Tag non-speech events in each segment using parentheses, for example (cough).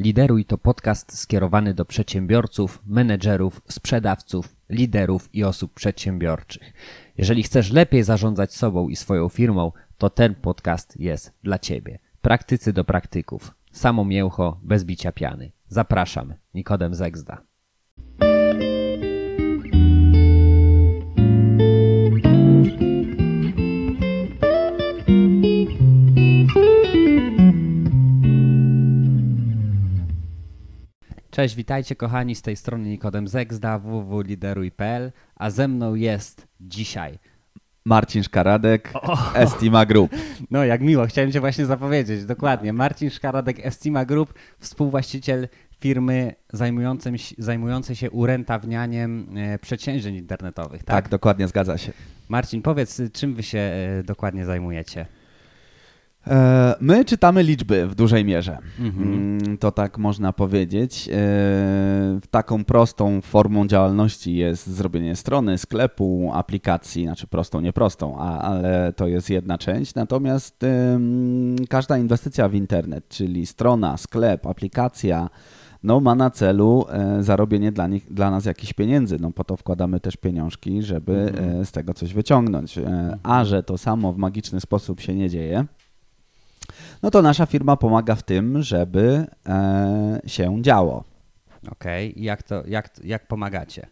Lideruj to podcast skierowany do przedsiębiorców, menedżerów, sprzedawców, liderów i osób przedsiębiorczych. Jeżeli chcesz lepiej zarządzać sobą i swoją firmą, to ten podcast jest dla Ciebie. Praktycy do praktyków. Samo mięcho, bez bicia piany. Zapraszam. Nikodem Zegzda. Cześć, witajcie kochani z tej strony Nikodem Zegzda, www.lideruj.pl, a ze mną jest dzisiaj. Marcin Szkaradek, Estima Group. No jak miło, chciałem Cię właśnie zapowiedzieć, dokładnie. Marcin Szkaradek, Estima Group, współwłaściciel firmy zajmującej, zajmującej się urentawnianiem e, przedsięwzięć internetowych, tak? Tak, dokładnie, zgadza się. Marcin, powiedz, czym Wy się e, dokładnie zajmujecie? E, my czytamy liczby w dużej mierze. Mhm. To tak można powiedzieć. E, taką prostą formą działalności jest zrobienie strony, sklepu, aplikacji, znaczy prostą, nieprostą, ale to jest jedna część. Natomiast każda inwestycja w internet, czyli strona, sklep, aplikacja, no, ma na celu e, zarobienie dla, nich, dla nas jakichś pieniędzy. No po to wkładamy też pieniążki, żeby mhm. z tego coś wyciągnąć. A że to samo w magiczny sposób się nie dzieje, no to nasza firma pomaga w tym, żeby e, się działo. Okej, okay. jak, to, jak, jak pomagacie?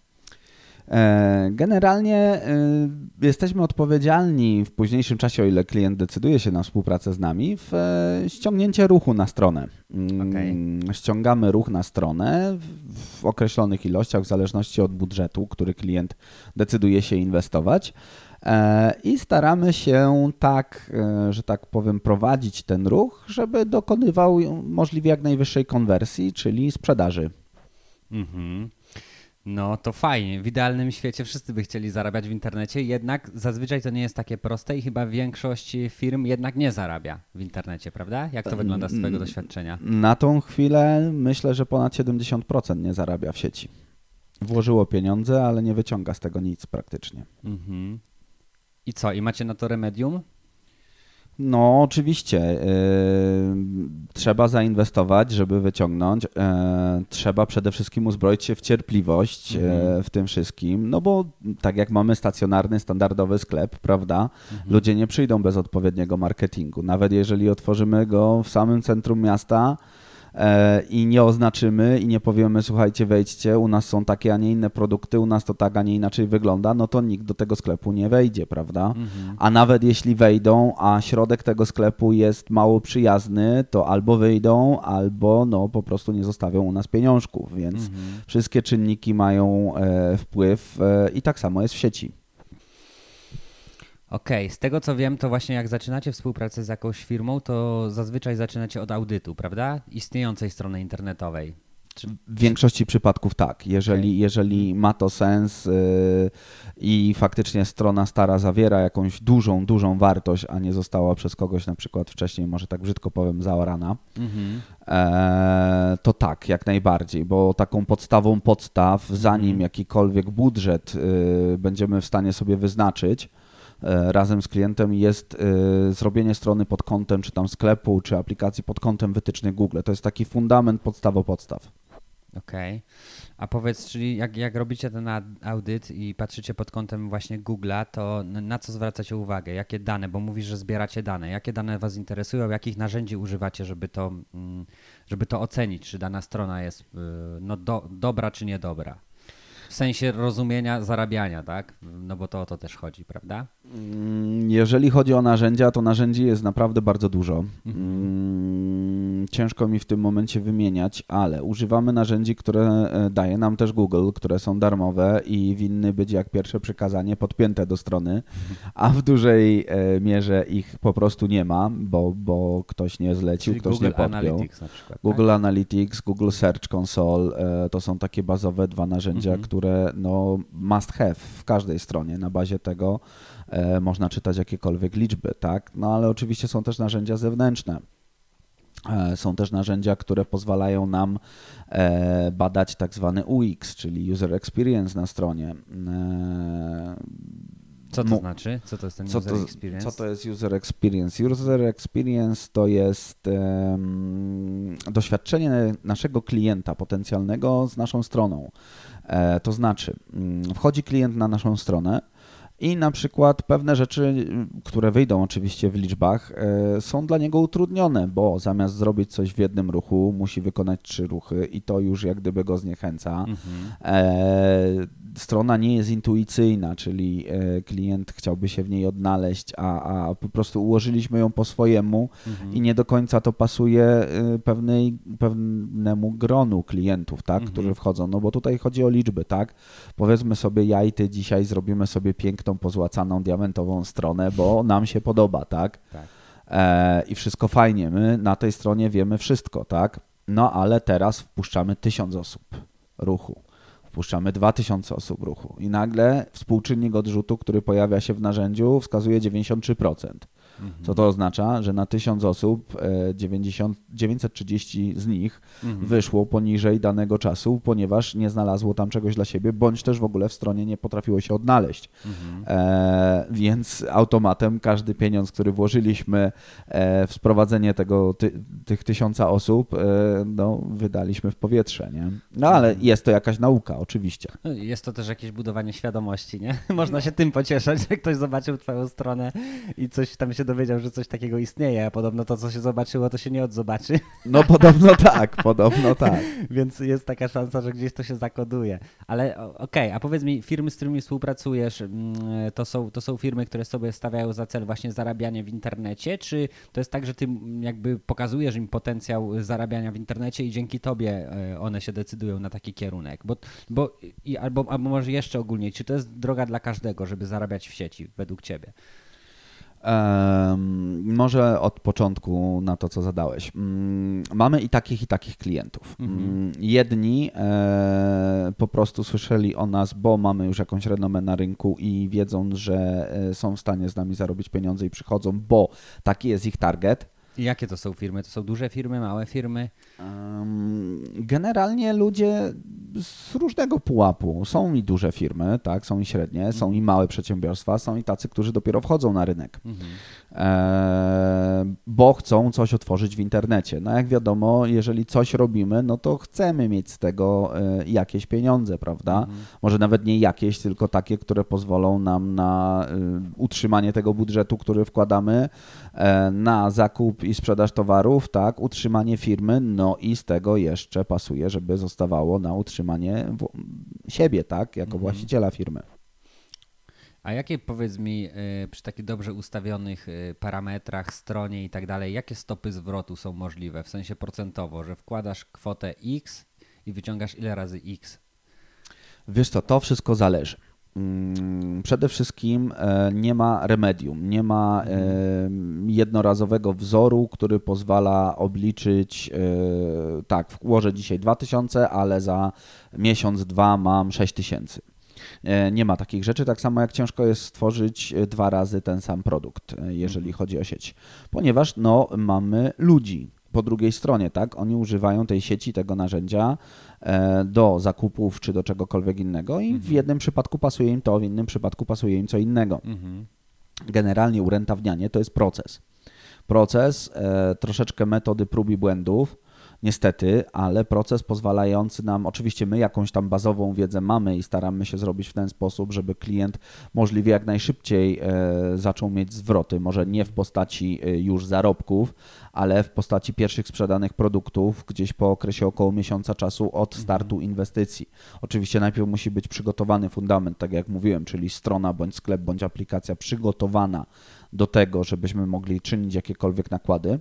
E, generalnie e, jesteśmy odpowiedzialni w późniejszym czasie, o ile klient decyduje się na współpracę z nami, w e, ściągnięcie ruchu na stronę. Mm, okay. Ściągamy ruch na stronę w określonych ilościach, w zależności od budżetu, który klient decyduje się inwestować. E, I staramy się tak, e, że tak powiem, prowadzić ten ruch, żeby dokonywał możliwie jak najwyższej konwersji, czyli sprzedaży. Mhm. No to fajnie. W idealnym świecie wszyscy by chcieli zarabiać w internecie, jednak zazwyczaj to nie jest takie proste i chyba większość firm jednak nie zarabia w internecie, prawda? Jak to wygląda z Twojego doświadczenia? Na tą chwilę myślę, że ponad 70% nie zarabia w sieci. Włożyło pieniądze, ale nie wyciąga z tego nic praktycznie. Mhm. I co? I macie na to remedium? No, oczywiście. Yy, trzeba zainwestować, żeby wyciągnąć. Yy, trzeba przede wszystkim uzbroić się w cierpliwość yy, mhm. w tym wszystkim, no bo tak jak mamy stacjonarny, standardowy sklep, prawda, mhm. ludzie nie przyjdą bez odpowiedniego marketingu. Nawet jeżeli otworzymy go w samym centrum miasta, i nie oznaczymy i nie powiemy, słuchajcie, wejdźcie, u nas są takie, a nie inne produkty, u nas to tak, a nie inaczej wygląda, no to nikt do tego sklepu nie wejdzie, prawda? Mhm. A nawet jeśli wejdą, a środek tego sklepu jest mało przyjazny, to albo wyjdą, albo no po prostu nie zostawią u nas pieniążków, więc mhm. wszystkie czynniki mają e, wpływ e, i tak samo jest w sieci. Okej, okay. z tego co wiem, to właśnie jak zaczynacie współpracę z jakąś firmą, to zazwyczaj zaczynacie od audytu, prawda? Istniejącej strony internetowej. Czy... W większości przypadków tak. Jeżeli, okay. jeżeli ma to sens yy, i faktycznie strona stara zawiera jakąś dużą, dużą wartość, a nie została przez kogoś na przykład wcześniej, może tak brzydko powiem, zaorana, mm-hmm. e, to tak, jak najbardziej, bo taką podstawą podstaw, zanim mm-hmm. jakikolwiek budżet yy, będziemy w stanie sobie wyznaczyć, razem z klientem jest e, zrobienie strony pod kątem, czy tam sklepu, czy aplikacji pod kątem wytycznych Google. To jest taki fundament podstawo podstaw. Okej. Okay. A powiedz, czyli jak, jak robicie ten audyt i patrzycie pod kątem właśnie Google'a, to na co zwracacie uwagę? Jakie dane? Bo mówisz, że zbieracie dane. Jakie dane Was interesują? Jakich narzędzi używacie, żeby to, mm, żeby to ocenić, czy dana strona jest y, no, do, dobra, czy niedobra? W sensie rozumienia zarabiania, tak? No bo to o to też chodzi, prawda? Mm, jeżeli chodzi o narzędzia, to narzędzi jest naprawdę bardzo dużo. Mhm. Mm, ciężko mi w tym momencie wymieniać, ale używamy narzędzi, które e, daje nam też Google, które są darmowe i winny być jak pierwsze przykazanie podpięte do strony, a w dużej e, mierze ich po prostu nie ma, bo, bo ktoś nie zlecił, Czyli ktoś Google nie podpiął. Analytics na przykład, Google tak? Analytics, Google Search Console e, to są takie bazowe dwa narzędzia, mhm. które no, must have w każdej stronie. Na bazie tego E, można czytać jakiekolwiek liczby, tak? No ale oczywiście są też narzędzia zewnętrzne. E, są też narzędzia, które pozwalają nam e, badać tak zwany UX, czyli User Experience na stronie. Co to znaczy? Co to jest ten Co user to, experience? co to jest user experience? User experience to jest em, doświadczenie naszego klienta potencjalnego z naszą stroną. E, to znaczy, mm, wchodzi klient na naszą stronę i na przykład pewne rzeczy, y, które wyjdą oczywiście w liczbach, e, są dla niego utrudnione, bo zamiast zrobić coś w jednym ruchu, musi wykonać trzy ruchy i to już jak gdyby go zniechęca. Mhm. Strona nie jest intuicyjna, czyli e, klient chciałby się w niej odnaleźć, a, a po prostu ułożyliśmy ją po swojemu Mhm. i nie do końca to pasuje e, pewnej, pewnemu gronu klientów, tak, Mhm. którzy wchodzą. No bo tutaj chodzi o liczby, tak? Powiedzmy sobie, ja i ty dzisiaj zrobimy sobie piękną, pozłacaną, diamentową stronę, bo nam się podoba, tak? Tak. e, i wszystko fajnie. My na tej stronie wiemy wszystko, tak? No ale teraz wpuszczamy tysiąc osób ruchu. Wpuszczamy 2000 osób ruchu i nagle współczynnik odrzutu, który pojawia się w narzędziu, wskazuje 93%. Mhm. Co to oznacza, że na 1000 osób e, 90, 930 z nich Mhm. wyszło poniżej danego czasu, ponieważ nie znalazło tam czegoś dla siebie, bądź też w ogóle w stronie nie potrafiło się odnaleźć. Mhm. E, więc automatem każdy pieniądz, który włożyliśmy e, w sprowadzenie tego, ty, tych tysiąca osób, e, no, wydaliśmy w powietrze. Nie? No ale jest to jakaś nauka, oczywiście. No, Jest to też jakieś budowanie świadomości, nie? (laughs) Można się tym pocieszać, że ktoś zobaczył twoją stronę i coś tam się dowiedział, że coś takiego istnieje, a podobno to, co się zobaczyło, to się nie odzobaczy, No podobno tak, podobno (laughs) tak. więc jest taka szansa, że gdzieś to się zakoduje. Ale okej, a powiedz mi, firmy, z którymi współpracujesz, mm, to są, to są firmy, które sobie stawiają za cel właśnie zarabianie w internecie, czy to jest tak, że ty jakby pokazujesz im potencjał zarabiania w internecie i dzięki tobie e, one się decydują na taki kierunek? Bo, bo i, albo, albo może jeszcze ogólniej, czy to jest droga dla każdego, żeby zarabiać w sieci według ciebie? Może od początku na to, co zadałeś. Mm, Mamy i takich, i takich klientów. Mhm. Mm, Jedni e, po prostu słyszeli o nas, bo mamy już jakąś renomę na rynku i wiedzą, że e, są w stanie z nami zarobić pieniądze i przychodzą, bo taki jest ich target. Jakie to są firmy? To są duże firmy, małe firmy? Em, Generalnie ludzie z różnego pułapu. Są i duże firmy, tak, są i średnie, są i małe przedsiębiorstwa, są i tacy, którzy dopiero wchodzą na rynek. Mhm. e, bo chcą coś otworzyć w internecie. No jak wiadomo, jeżeli coś robimy, no to chcemy mieć z tego e, jakieś pieniądze, prawda? Mhm. Może nawet nie jakieś, tylko takie, które pozwolą nam na e, utrzymanie tego budżetu, który wkładamy, na zakup i sprzedaż towarów, tak, utrzymanie firmy, no i z tego jeszcze pasuje, żeby zostawało na utrzymanie siebie, tak, jako Mhm. właściciela firmy. A jakie powiedz mi y, przy takich dobrze ustawionych y, parametrach, stronie i tak dalej, jakie stopy zwrotu są możliwe w sensie procentowo, że wkładasz kwotę X i wyciągasz ile razy X? Wiesz co, to wszystko zależy. Mm, Przede wszystkim e, nie ma remedium, nie ma e, jednorazowego wzoru, który pozwala obliczyć, e, tak, włożę dzisiaj 2000, ale za miesiąc, dwa mam 6000. E, Nie ma takich rzeczy, tak samo jak ciężko jest stworzyć dwa razy ten sam produkt, jeżeli chodzi o sieć, ponieważ no, mamy ludzi po drugiej stronie, tak? Oni używają tej sieci, tego narzędzia do zakupów czy do czegokolwiek innego i w jednym przypadku pasuje im to, w innym przypadku pasuje im co innego. Mhm. Generalnie urentownianie to jest proces. Proces, e, troszeczkę metody prób i błędów, niestety, ale proces pozwalający nam, oczywiście my jakąś tam bazową wiedzę mamy i staramy się zrobić w ten sposób, żeby klient możliwie jak najszybciej e, zaczął mieć zwroty, może nie w postaci e, już zarobków, ale w postaci pierwszych sprzedanych produktów gdzieś po okresie około miesiąca czasu od startu inwestycji. Oczywiście najpierw musi być przygotowany fundament, tak jak mówiłem, czyli strona bądź sklep bądź aplikacja przygotowana do tego, żebyśmy mogli czynić jakiekolwiek nakłady.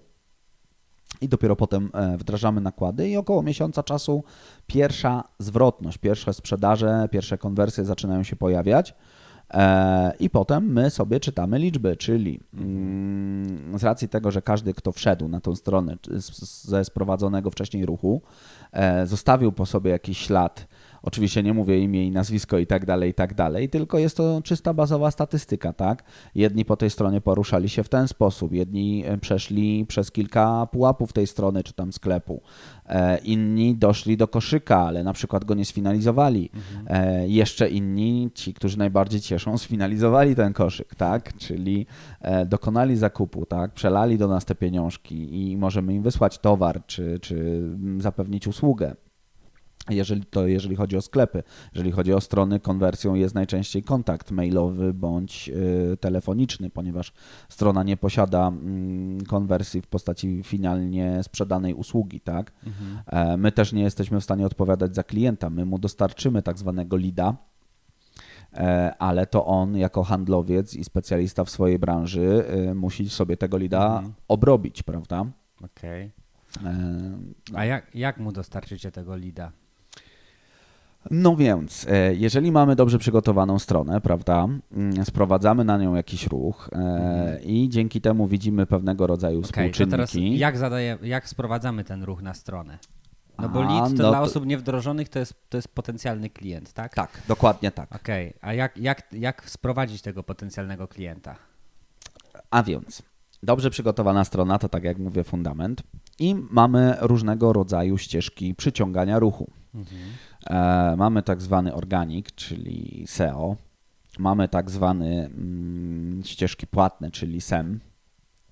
I dopiero potem e, wdrażamy nakłady i około miesiąca czasu pierwsza zwrotność, pierwsze sprzedaże, pierwsze konwersje zaczynają się pojawiać. E, I potem my sobie czytamy liczby, czyli mm, z racji tego, że każdy, kto wszedł na tą stronę ze sprowadzonego wcześniej ruchu, e, zostawił po sobie jakiś ślad Oczywiście nie mówię imię i nazwisko i tak dalej, i tak dalej, tylko jest to czysta bazowa statystyka, tak? Jedni po tej stronie poruszali się w ten sposób, jedni e, przeszli przez kilka pułapów tej strony czy tam sklepu, e, inni doszli do koszyka, ale na przykład go nie sfinalizowali. E, jeszcze inni, ci, którzy najbardziej cieszą, (laughs) sfinalizowali ten koszyk, tak? Czyli dokonali zakupu, tak? Przelali do nas te pieniążki i możemy im wysłać towar czy, czy zapewnić usługę. Jeżeli to jeżeli chodzi o sklepy, jeżeli chodzi o strony, konwersją jest najczęściej kontakt mailowy bądź y, telefoniczny, ponieważ strona nie posiada mm, konwersji w postaci finalnie sprzedanej usługi, tak? E, My też nie jesteśmy w stanie odpowiadać za klienta, my mu dostarczymy tak zwanego lida, e, ale to on jako handlowiec i specjalista w swojej branży y, musi sobie tego lida obrobić, prawda? Okej. E, A jak, jak mu dostarczycie tego lida? No więc, e, jeżeli mamy dobrze przygotowaną stronę, prawda, mm, sprowadzamy na nią jakiś ruch e, i dzięki temu widzimy pewnego rodzaju Mhm. Okej, to teraz współczynniki. jak, zadaje, jak sprowadzamy ten ruch na stronę? No bo lead to no dla to- osób niewdrożonych to jest, to jest potencjalny klient, tak? Tak, dokładnie tak. Okej, a jak, jak, jak sprowadzić tego potencjalnego klienta? A więc, dobrze przygotowana strona to tak jak mówię fundament i mamy różnego rodzaju ścieżki przyciągania ruchu. E, mamy tak zwany organik, czyli SEO. Mamy tak zwany mm, ścieżki płatne, czyli SEM.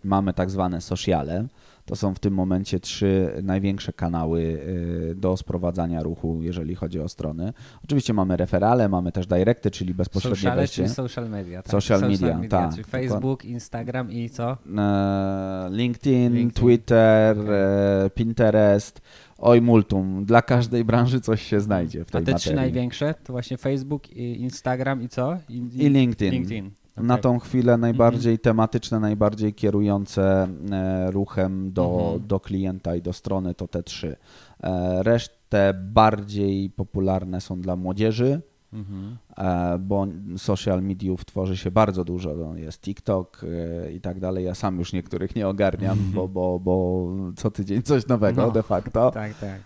Mamy tak zwane sociale. To są w tym momencie trzy największe kanały y, do sprowadzania ruchu, jeżeli chodzi o strony. Oczywiście mamy referale, mamy też directy, czyli bezpośrednie Sociale, wejście. czyli social media. Tak? Social media, tak, Czyli. Facebook, Instagram i co? E, LinkedIn, LinkedIn. Twitter, e, Pinterest, oj multum. Dla każdej branży coś się znajdzie w A tej te materii. trzy największe to właśnie Facebook, i Instagram i co? I, I LinkedIn. LinkedIn. Na okej. tą chwilę najbardziej tematyczne, najbardziej kierujące e, ruchem do, Mhm. do klienta i do strony to te trzy. E, Resztę bardziej popularne są dla młodzieży, Mhm. e, bo social mediów tworzy się bardzo dużo. No, Jest TikTok e, i tak dalej. Ja sam już niektórych nie ogarniam, bo, bo, bo co tydzień coś nowego No. de facto. (laughs) Tak, tak.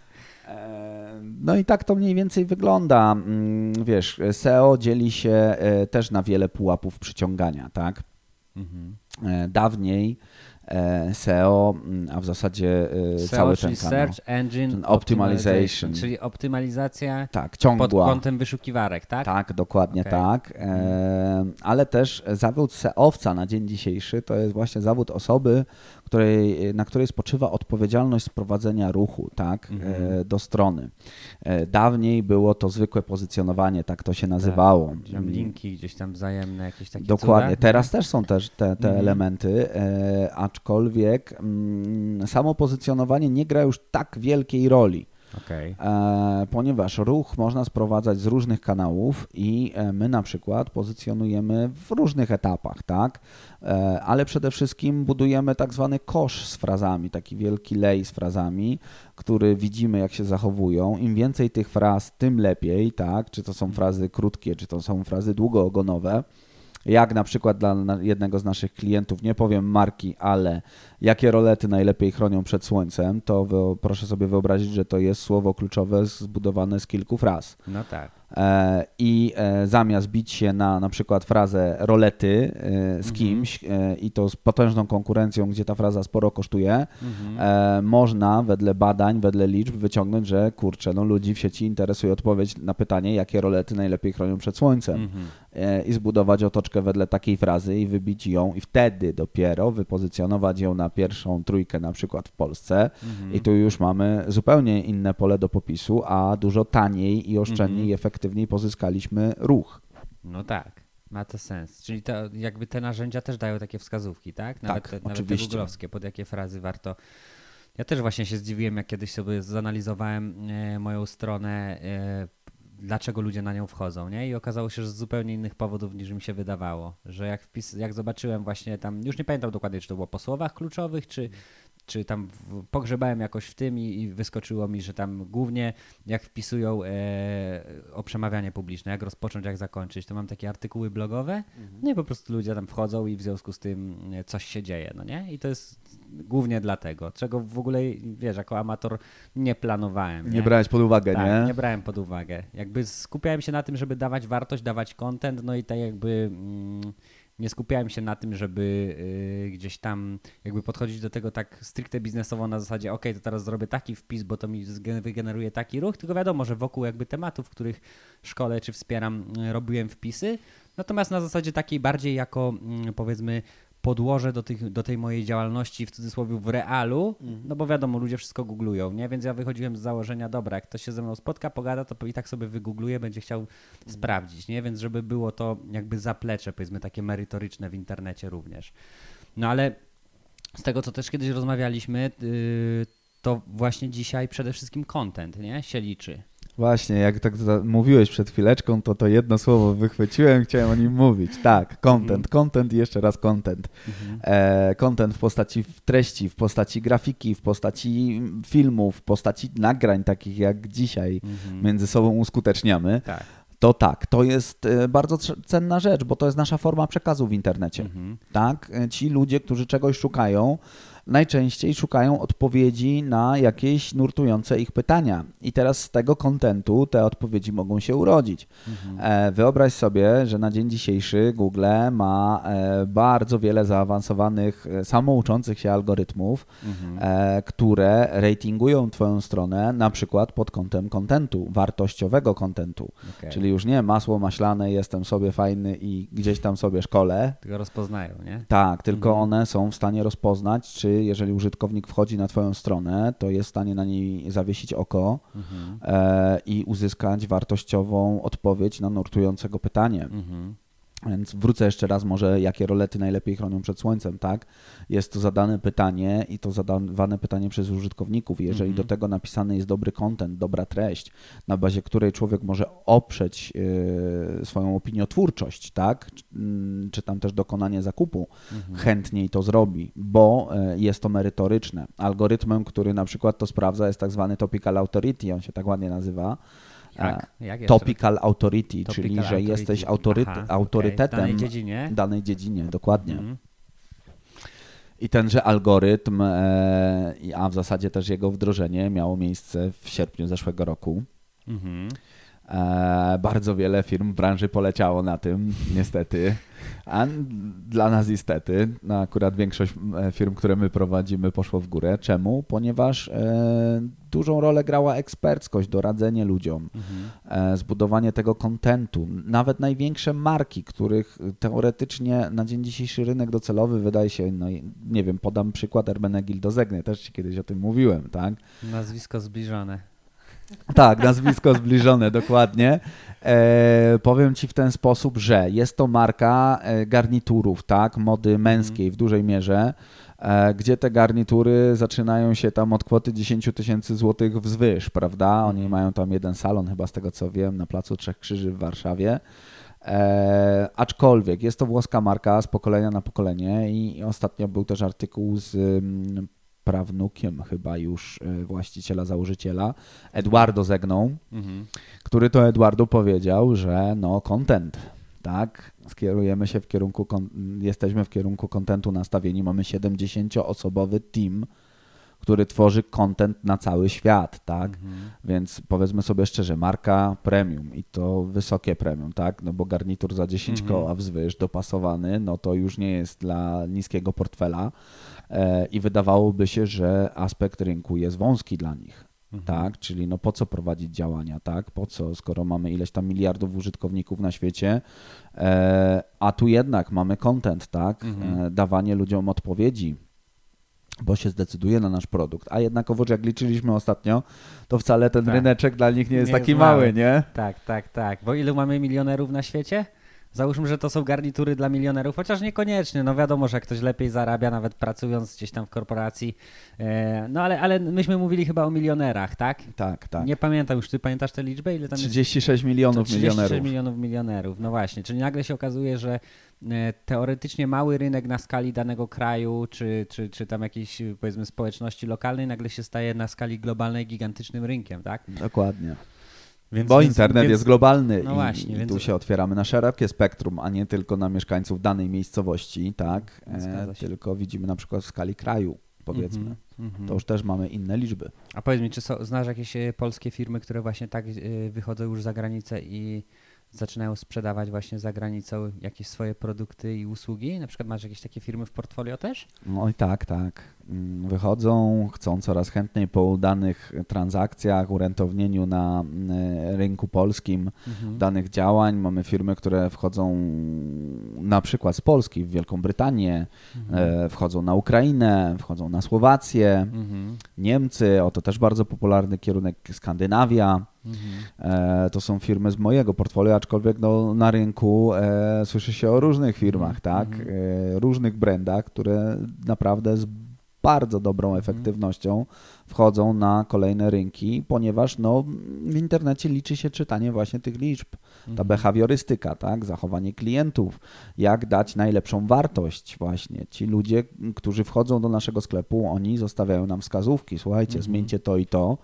E, No i tak to mniej więcej wygląda. Mm, Wiesz, SEO dzieli się też na wiele pułapów przyciągania, tak? Mhm. Dawniej SEO, mm, a w zasadzie e, SEO, cały czyli ten kanał. Search Engine Ten optimization. czyli optymalizacja Tak, pod ciągła. kątem wyszukiwarek, tak? Tak, dokładnie Okej. tak. E, ale też zawód SEOwca na dzień dzisiejszy to jest właśnie zawód osoby, której, na której spoczywa odpowiedzialność sprowadzenia ruchu tak, Mhm. e, do strony. E, dawniej było to zwykłe pozycjonowanie, tak to się nazywało. Gdzieś tam linki gdzieś tam wzajemne, jakieś takie Dokładnie. Cuda. Teraz też są też te, te Mhm. elementy, e, aczkolwiek mm, samo pozycjonowanie nie gra już tak wielkiej roli. Okej. E, ponieważ ruch można sprowadzać z różnych kanałów i e, my na przykład pozycjonujemy w różnych etapach, tak? E, ale przede wszystkim budujemy tak zwany kosz z frazami, taki wielki lej z frazami, który widzimy jak się zachowują. Im więcej tych fraz, tym lepiej, tak? Czy to są frazy krótkie, czy to są frazy długoogonowe. Jak na przykład dla jednego z naszych klientów, nie powiem marki, ale jakie rolety najlepiej chronią przed słońcem, to proszę sobie wyobrazić, że to jest słowo kluczowe zbudowane z kilku fraz. No tak. E, I e, zamiast bić się na na przykład frazę rolety e, Mhm. z kimś e, i to z potężną konkurencją, gdzie ta fraza sporo kosztuje, Mhm. można wedle badań, wedle liczb wyciągnąć, że kurczę, no ludzi w sieci interesuje odpowiedź na pytanie, jakie rolety najlepiej chronią przed słońcem Mhm. E, i zbudować otoczkę wedle takiej frazy i wybić ją i wtedy dopiero wypozycjonować ją na pierwszą trójkę na przykład w Polsce Mhm. i tu już mamy zupełnie inne pole do popisu, a dużo taniej i oszczędniej Mhm. i efektywniej pozyskaliśmy ruch. No tak. Ma to sens. Czyli to jakby te narzędzia też dają takie wskazówki, tak? Nawet, Tak, te, nawet te oczywiście. googlowskie, pod jakie frazy warto. Ja też właśnie się zdziwiłem, jak kiedyś sobie zanalizowałem e, moją stronę, e, dlaczego ludzie na nią wchodzą, nie? I okazało się, że z zupełnie innych powodów niż mi się wydawało. Że jak, wpis, jak zobaczyłem właśnie tam, już nie pamiętam dokładnie, czy to było po słowach kluczowych, czy, czy tam w, pogrzebałem jakoś w tym i, i, wyskoczyło mi, że tam głównie jak wpisują e, o przemawianie publiczne, jak rozpocząć, jak zakończyć, to mam takie artykuły blogowe, mhm. no i po prostu ludzie tam wchodzą i w związku z tym e, coś się dzieje, no nie? I to jest głównie dlatego, czego w ogóle, wiesz, jako amator nie planowałem. Nie, nie brałeś pod uwagę, tak, nie? nie brałem pod uwagę. Jakby skupiałem się na tym, żeby dawać wartość, dawać content, no i tak jakby... Mm, nie skupiałem się na tym, żeby y, gdzieś tam jakby podchodzić do tego tak stricte biznesowo na zasadzie, ok, to teraz zrobię taki wpis, bo to mi wygeneruje taki ruch, tylko wiadomo, że wokół jakby tematów, których szkole czy wspieram, y, robiłem wpisy, natomiast na zasadzie takiej bardziej jako mm, powiedzmy podłoże do, tych, do tej mojej działalności w cudzysłowie w realu, mhm. no bo wiadomo, ludzie wszystko googlują, nie? Więc ja wychodziłem z założenia, dobra, jak ktoś się ze mną spotka, pogada, to i tak sobie wygoogluje, będzie chciał mhm. sprawdzić, nie? Więc żeby było to jakby zaplecze, powiedzmy, takie merytoryczne w internecie również. No ale z tego, co też kiedyś rozmawialiśmy, yy, to właśnie dzisiaj przede wszystkim content, nie? Się liczy. Właśnie, jak tak mówiłeś przed chwileczką, to to jedno słowo wychwyciłem, chciałem o nim mówić. Tak, content, mhm. content i jeszcze raz content. Mhm. E, content w postaci treści, w postaci grafiki, w postaci filmów, w postaci nagrań takich jak dzisiaj mhm. między sobą uskuteczniamy. Tak. To tak, to jest e, bardzo cenna rzecz, bo to jest nasza forma przekazu w internecie. Tak, e, ci ludzie, którzy czegoś szukają, najczęściej szukają odpowiedzi na jakieś nurtujące ich pytania. I teraz z tego kontentu te odpowiedzi mogą się urodzić. Mhm. E, wyobraź sobie, że na dzień dzisiejszy Google ma e, bardzo wiele zaawansowanych, e, samouczących się algorytmów, mhm. które ratingują Twoją stronę na przykład pod kątem kontentu, wartościowego kontentu. Okay. Czyli już nie masło maślane, jestem sobie fajny i gdzieś tam sobie szkole. Tylko rozpoznają, nie? Tak, tylko mhm. one są w stanie rozpoznać, czy jeżeli użytkownik wchodzi na Twoją stronę, to jest w stanie na niej zawiesić oko mhm. e, i uzyskać wartościową odpowiedź na nurtującego pytanie. Mhm. Więc wrócę jeszcze raz, może jakie rolety najlepiej chronią przed słońcem, tak? Jest to zadane pytanie i to zadawane pytanie przez użytkowników. Jeżeli mm -hmm. do tego napisany jest dobry content, dobra treść, na bazie której człowiek może oprzeć y, swoją opiniotwórczość, tak? Mm, czy tam też dokonanie zakupu, mm -hmm. chętniej to zrobi, bo y, jest to merytoryczne. Algorytmem, który na przykład to sprawdza, jest tak zwany topical authority, on się tak ładnie nazywa jak? Jak topical authority, topical czyli że authority. jesteś autoryt Aha, autorytetem okay. w danej dziedzinie, danej dziedzinie dokładnie. Mm. I tenże algorytm, e, a w zasadzie też jego wdrożenie miało miejsce w sierpniu zeszłego roku. Mm. E, bardzo wiele firm w branży poleciało na tym, niestety. A dla nas niestety, no akurat większość e, firm, które my prowadzimy, poszło w górę. Czemu? Ponieważ e, dużą rolę grała eksperckość, doradzenie ludziom, mhm. e, zbudowanie tego kontentu. Nawet największe marki, których teoretycznie na dzień dzisiejszy rynek docelowy wydaje się, no nie wiem, podam przykład Ermenegildo Zegny, też ci kiedyś o tym mówiłem, tak? Nazwisko zbliżone. Tak, nazwisko zbliżone, dokładnie. E, powiem Ci w ten sposób, że jest to marka e, garniturów, tak, mody męskiej w dużej mierze, e, gdzie te garnitury zaczynają się tam od kwoty 10 tysięcy złotych wzwyż, prawda? Oni mhm. mają tam jeden salon, chyba z tego co wiem, na Placu Trzech Krzyży w Warszawie. E, aczkolwiek jest to włoska marka z pokolenia na pokolenie i ostatnio był też artykuł z mm, prawnukiem chyba już e, właściciela, założyciela, Eduardo Zegną, mhm. który to Eduardo powiedział, że no content, tak, skierujemy się w kierunku, jesteśmy w kierunku kontentu nastawieni, mamy 70-osobowy team, który tworzy content na cały świat, tak? Mhm. Więc powiedzmy sobie szczerze, marka premium i to wysokie premium, tak? No bo garnitur za 10 mhm. koła wzwyż dopasowany, no to już nie jest dla niskiego portfela, E, i wydawałoby się, że aspekt rynku jest wąski dla nich. Mhm. Tak, czyli no po co prowadzić działania, tak? Po co, skoro mamy ileś tam miliardów użytkowników na świecie, e, a tu jednak mamy content, tak? Mhm. E, dawanie ludziom odpowiedzi, bo się zdecyduje na nasz produkt. A jednakowoż jak liczyliśmy ostatnio, to wcale ten tak. ryneczek dla nich nie jest nie taki jest mały, nie? Tak, tak, tak. Bo ilu mamy milionerów na świecie? Załóżmy, że to są garnitury dla milionerów, chociaż niekoniecznie. No wiadomo, że ktoś lepiej zarabia, nawet pracując gdzieś tam w korporacji. E, no ale, ale myśmy mówili chyba o milionerach, tak? Tak, tak. Nie pamiętam już, ty pamiętasz tę liczbę? Ile tam 36 jest? milionów 36 milionerów. milionów milionerów, no właśnie. Czyli nagle się okazuje, że teoretycznie mały rynek na skali danego kraju, czy, czy, czy tam jakiejś powiedzmy społeczności lokalnej, nagle się staje na skali globalnej gigantycznym rynkiem, tak? Dokładnie. Więc, Bo internet więc- jest globalny no i, właśnie, i więc- tu się otwieramy na szerokie spektrum, a nie tylko na mieszkańców danej miejscowości, tak? E, tylko widzimy na przykład w skali kraju, powiedzmy. Mhm, mhm. To już też mamy inne liczby. A powiedz mi, czy są, znasz jakieś e, polskie firmy, które właśnie tak e, wychodzą już za granicę i zaczynają sprzedawać właśnie za granicą jakieś swoje produkty i usługi? Na przykład masz jakieś takie firmy w portfolio też? No i tak, tak. Wychodzą, chcą coraz chętniej po udanych transakcjach, urentownieniu na mm, rynku polskim danych działań. Mamy firmy, które wchodzą na przykład z Polski w Wielką Brytanię, e, wchodzą na Ukrainę, wchodzą na Słowację, Mhm. Niemcy, oto też bardzo popularny kierunek Skandynawia. Mhm. E, to są firmy z mojego portfolio, aczkolwiek no, na rynku e, słyszy się o różnych firmach, tak? E, różnych brandach, które naprawdę z bardzo dobrą efektywnością wchodzą na kolejne rynki, ponieważ no, w internecie liczy się czytanie właśnie tych liczb. Ta behawiorystyka, tak? zachowanie klientów, jak dać najlepszą wartość właśnie. Ci ludzie, którzy wchodzą do naszego sklepu, oni zostawiają nam wskazówki. Słuchajcie, zmieńcie to i to,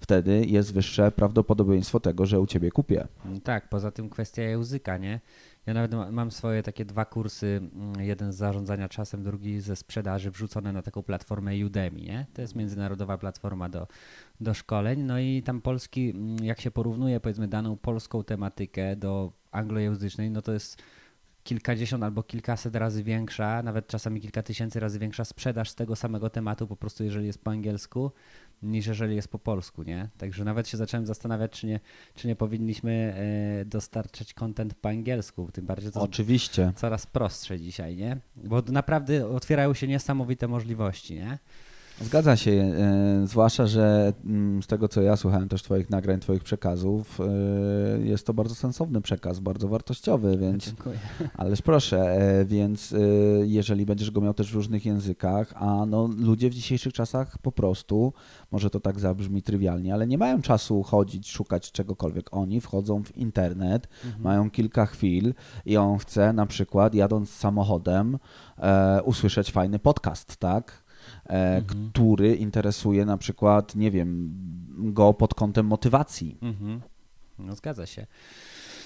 wtedy jest wyższe prawdopodobieństwo tego, że u ciebie kupię. Tak, poza tym kwestia języka, nie? Ja nawet ma- mam swoje takie dwa kursy, mm, jeden z zarządzania czasem, drugi ze sprzedaży, wrzucone na taką platformę Udemy, nie? To jest międzynarodowa platforma do, do szkoleń, no i tam polski, mm, jak się porównuje powiedzmy daną polską tematykę do anglojęzycznej, no to jest kilkadziesiąt albo kilkaset razy większa, nawet czasami kilka tysięcy razy większa sprzedaż z tego samego tematu, po prostu jeżeli jest po angielsku, niż jeżeli jest po polsku, nie? Także nawet się zacząłem zastanawiać, czy nie, czy nie powinniśmy e, dostarczać content po angielsku, tym bardziej to Oczywiście. coraz prostsze dzisiaj, nie? Bo naprawdę otwierają się niesamowite możliwości, nie? Zgadza się, e, zwłaszcza, że mm, z tego co ja słuchałem też Twoich nagrań, Twoich przekazów, e, jest to bardzo sensowny przekaz, bardzo wartościowy, więc Dziękuję. (laughs) ależ proszę, e, więc jeżeli będziesz go miał też w różnych językach, a no ludzie w dzisiejszych czasach po prostu, może to tak zabrzmi trywialnie, ale nie mają czasu chodzić, szukać czegokolwiek. Oni wchodzą w internet, mają kilka chwil i on chce na przykład jadąc samochodem usłyszeć fajny podcast, tak? E, który interesuje na przykład, nie wiem, go pod kątem motywacji. Mhm. No zgadza się.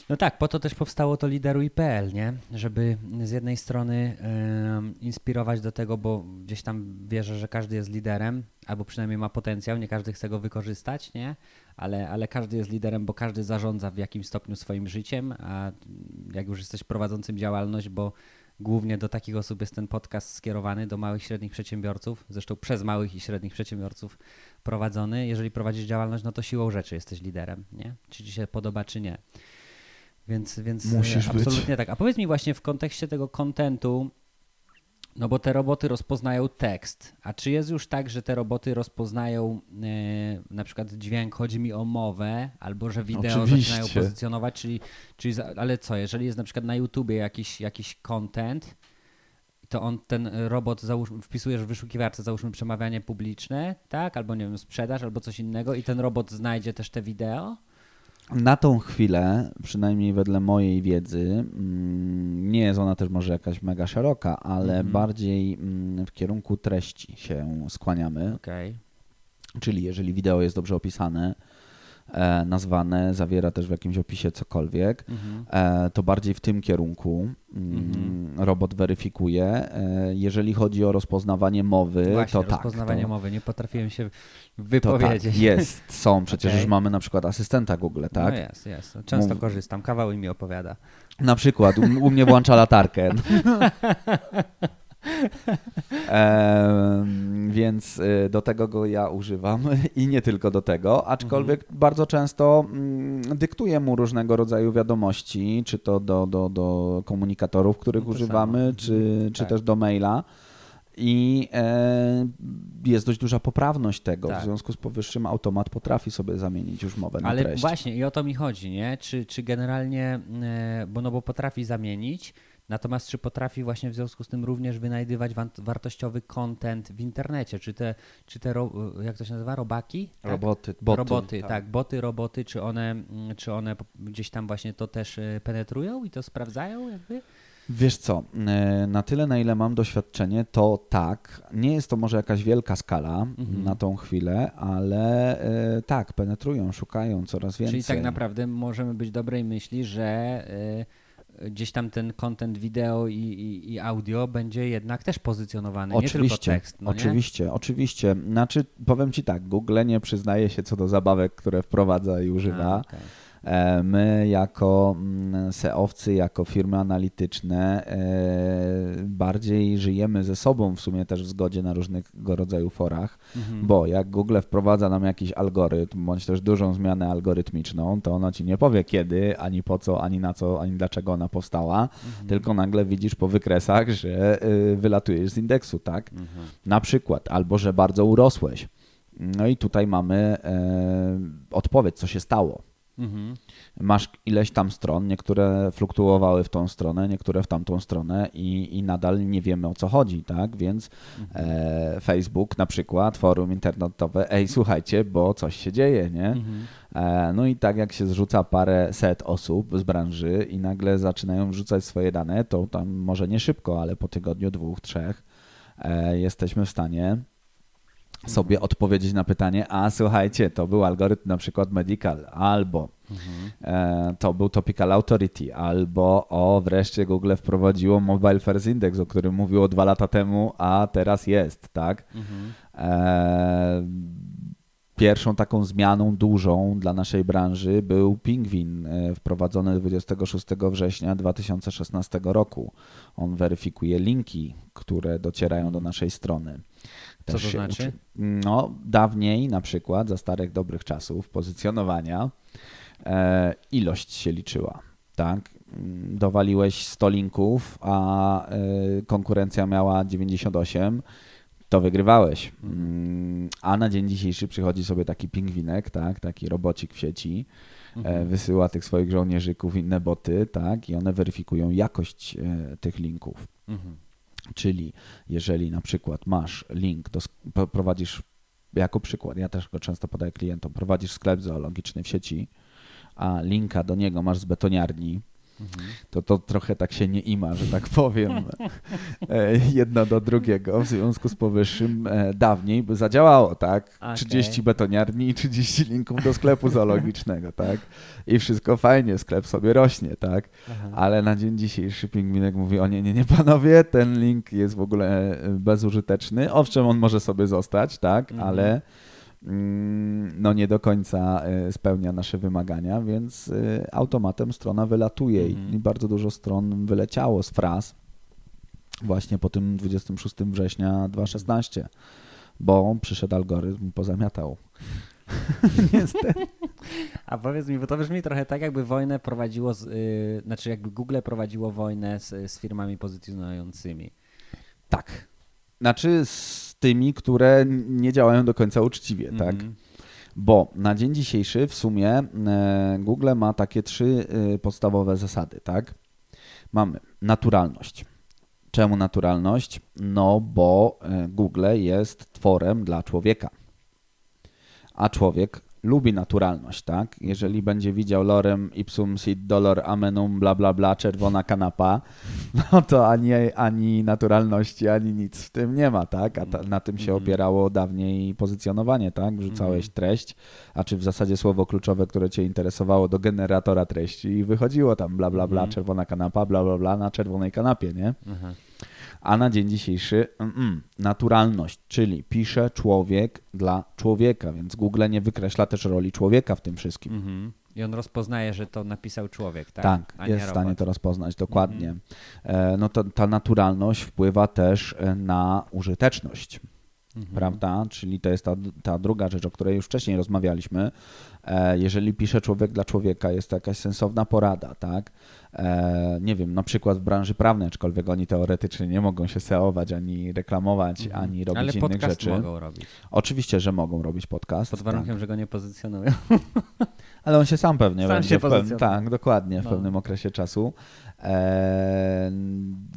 No tak, po to też powstało to lideruj.pl, nie? Żeby z jednej strony inspirować do tego, bo gdzieś tam wierzę, że każdy jest liderem, albo przynajmniej ma potencjał, nie każdy chce go wykorzystać, nie? Ale, ale każdy jest liderem, bo każdy zarządza w jakimś stopniu swoim życiem, a jak już jesteś prowadzącym działalność, bo głównie do takich osób jest ten podcast skierowany, do małych i średnich przedsiębiorców, zresztą przez małych i średnich przedsiębiorców prowadzony. Jeżeli prowadzisz działalność, no to siłą rzeczy jesteś liderem, nie? Czy ci się podoba, czy nie. Więc, więc Musisz być. absolutnie tak. A powiedz mi właśnie w kontekście tego kontentu, no bo te roboty rozpoznają tekst. A czy jest już tak, że te roboty rozpoznają e, na przykład dźwięk, chodzi mi o mowę, albo że wideo Oczywiście. zaczynają pozycjonować, czyli, czyli za, ale co, jeżeli jest na przykład na YouTubie jakiś, jakiś content, to on ten robot, załóżmy, wpisujesz w wyszukiwarce, załóżmy przemawianie publiczne, tak, albo nie wiem, sprzedaż, albo coś innego i ten robot znajdzie też te wideo? Na tą chwilę, przynajmniej wedle mojej wiedzy, mm, nie jest ona też może jakaś mega szeroka, ale Mhm. bardziej mm, w kierunku treści się skłaniamy. Okej. Czyli jeżeli wideo jest dobrze opisane, nazwane, zawiera też w jakimś opisie cokolwiek, Mhm. e, to bardziej w tym kierunku mm, Mhm. robot weryfikuje. E, jeżeli chodzi o rozpoznawanie mowy, Właśnie, to tak. rozpoznawanie to, mowy, nie potrafiłem się to tak, wypowiedzieć. jest, są. (laughs) Przecież Okej. już mamy na przykład asystenta Google, tak? No jest, jest. Często Mów- korzystam, kawały mi opowiada. Na przykład u, u mnie włącza latarkę. (laughs) (laughs) Em, więc y, do tego go ja używam (laughs) i nie tylko do tego, aczkolwiek bardzo często mm, dyktuję mu różnego rodzaju wiadomości, czy to do, do, do komunikatorów, których No używamy, samo. czy, czy Tak. też do maila. I e, jest dość duża poprawność tego. Tak. W związku z powyższym automat potrafi sobie zamienić już mowę na Ale treść. właśnie i o to mi chodzi, nie? Czy, czy generalnie, e, bo no bo potrafi zamienić, natomiast czy potrafi właśnie w związku z tym również wynajdywać wartościowy content w internecie? Czy te, czy te jak to się nazywa, robaki? Tak? Roboty, boty. roboty, tak. boty, roboty, czy one, mm, czy one gdzieś tam właśnie to też e, penetrują i to sprawdzają jakby? Wiesz co, e, na tyle na ile mam doświadczenie, to tak. Nie jest to może jakaś wielka skala Mhm. na tą chwilę, ale e, tak, penetrują, szukają coraz więcej. Czyli tak naprawdę możemy być dobrej myśli, że gdzieś tam ten content wideo i, i, i audio będzie jednak też pozycjonowany, nie tylko tekst. No nie? oczywiście, oczywiście. Znaczy, powiem Ci tak, Google nie przyznaje się co do zabawek, które wprowadza i używa. A, okej. E, My jako mm, SEOwcy, jako firmy analityczne e, bardziej żyjemy ze sobą w sumie też w zgodzie na różnego rodzaju forach, Mhm. bo jak Google wprowadza nam jakiś algorytm, bądź też dużą zmianę algorytmiczną, to ono ci nie powie kiedy, ani po co, ani na co, ani dlaczego ona powstała, Mhm. tylko nagle widzisz po wykresach, że y, wylatujesz z indeksu, tak? Mhm. Na przykład, albo że bardzo urosłeś. No i tutaj mamy e, odpowiedź, co się stało. Mhm. Masz ileś tam stron, niektóre fluktuowały w tą stronę, niektóre w tamtą stronę i, i nadal nie wiemy o co chodzi, tak? Więc e, Facebook na przykład, forum internetowe, ej słuchajcie, bo coś się dzieje, nie? Mhm. E, no i tak jak się zrzuca parę set osób z branży i nagle zaczynają wrzucać swoje dane, to tam może nie szybko, ale po tygodniu, dwóch, trzech e, jesteśmy w stanie sobie odpowiedzieć na pytanie, a słuchajcie, to był algorytm na przykład medical, albo e, to był topical authority, albo o wreszcie Google wprowadziło mobile first index, o którym mówiło dwa lata temu, a teraz jest, tak? Mhm. E, Pierwszą taką zmianą dużą dla naszej branży był Pingwin, e, wprowadzony 26 września 2016 roku. On weryfikuje linki, które docierają do naszej strony. Co to znaczy? uczy- No, dawniej na przykład, za starych dobrych czasów pozycjonowania, e, ilość się liczyła. Tak? Dowaliłeś 100 linków, a e, konkurencja miała 98, to wygrywałeś. Mm, A na dzień dzisiejszy przychodzi sobie taki pingwinek, tak? taki robocik w sieci, e, wysyła tych swoich żołnierzyków, inne boty, tak? i one weryfikują jakość e, tych linków. Mhm. Czyli jeżeli na przykład masz link, do, prowadzisz, jako przykład, ja też go często podaję klientom, prowadzisz sklep zoologiczny w sieci, a linka do niego masz z betoniarni, Mhm. to to trochę tak się nie ima, że tak powiem, e, jedno do drugiego. W związku z powyższym e, dawniej by zadziałało, tak? Okej. 30 betoniarni i 30 linków do sklepu zoologicznego, tak? I wszystko fajnie, sklep sobie rośnie, tak? Aha. Ale na dzień dzisiejszy pingwinek mówi, o nie, nie, nie panowie, ten link jest w ogóle e, bezużyteczny. Owszem, on może sobie zostać, tak, Mhm. ale no nie do końca e, spełnia nasze wymagania, więc e, automatem strona wylatuje i- Mhm. i bardzo dużo stron wyleciało z fraz właśnie po tym 26 września 2016, bo przyszedł algorytm pozamiatał. (laughs) Niestety. A powiedz mi, bo to brzmi trochę tak, jakby wojnę prowadziło, z, y, znaczy jakby Google prowadziło wojnę z, z firmami pozycjonującymi. Tak. Znaczy z tymi, które nie działają do końca uczciwie, tak? Mhm. Bo na dzień dzisiejszy w sumie e, Google ma takie trzy e, podstawowe zasady, tak? Mamy naturalność. Czemu naturalność? No bo e, Google jest tworem dla człowieka. A człowiek lubi naturalność, tak? Jeżeli będzie widział lorem ipsum sit dolor amenum bla bla bla czerwona kanapa, (laughs) no to ani, ani naturalności, ani nic w tym nie ma, tak? A ta, na tym się Mhm. opierało dawniej pozycjonowanie, tak? Wrzucałeś Mhm. treść, a czy w zasadzie słowo kluczowe, które cię interesowało do generatora treści i wychodziło tam bla bla bla, Mhm. czerwona kanapa, bla bla bla na czerwonej kanapie, nie? Aha. A na dzień dzisiejszy mm, naturalność, czyli pisze człowiek dla człowieka, więc Google nie wykreśla też roli człowieka w tym wszystkim. Mhm. I on rozpoznaje, że to napisał człowiek, tak? Tak, jest w stanie to rozpoznać dokładnie. E, No to ta naturalność wpływa też e, na użyteczność. Mhm. Prawda? Czyli to jest ta, ta druga rzecz, o której już wcześniej rozmawialiśmy, E, jeżeli pisze człowiek dla człowieka, jest to jakaś sensowna porada, tak? E, nie wiem, na przykład w branży prawnej, aczkolwiek oni teoretycznie nie mogą się SEOwać, ani reklamować, Mhm. ani robić Ale innych rzeczy. mogą robić. Oczywiście, że mogą robić podcast. Pod warunkiem, tak. że go nie pozycjonują. (laughs) Ale on się sam pewnie Sam będzie się w pew- pozycjonuje. Tak, dokładnie, w No. pewnym okresie czasu.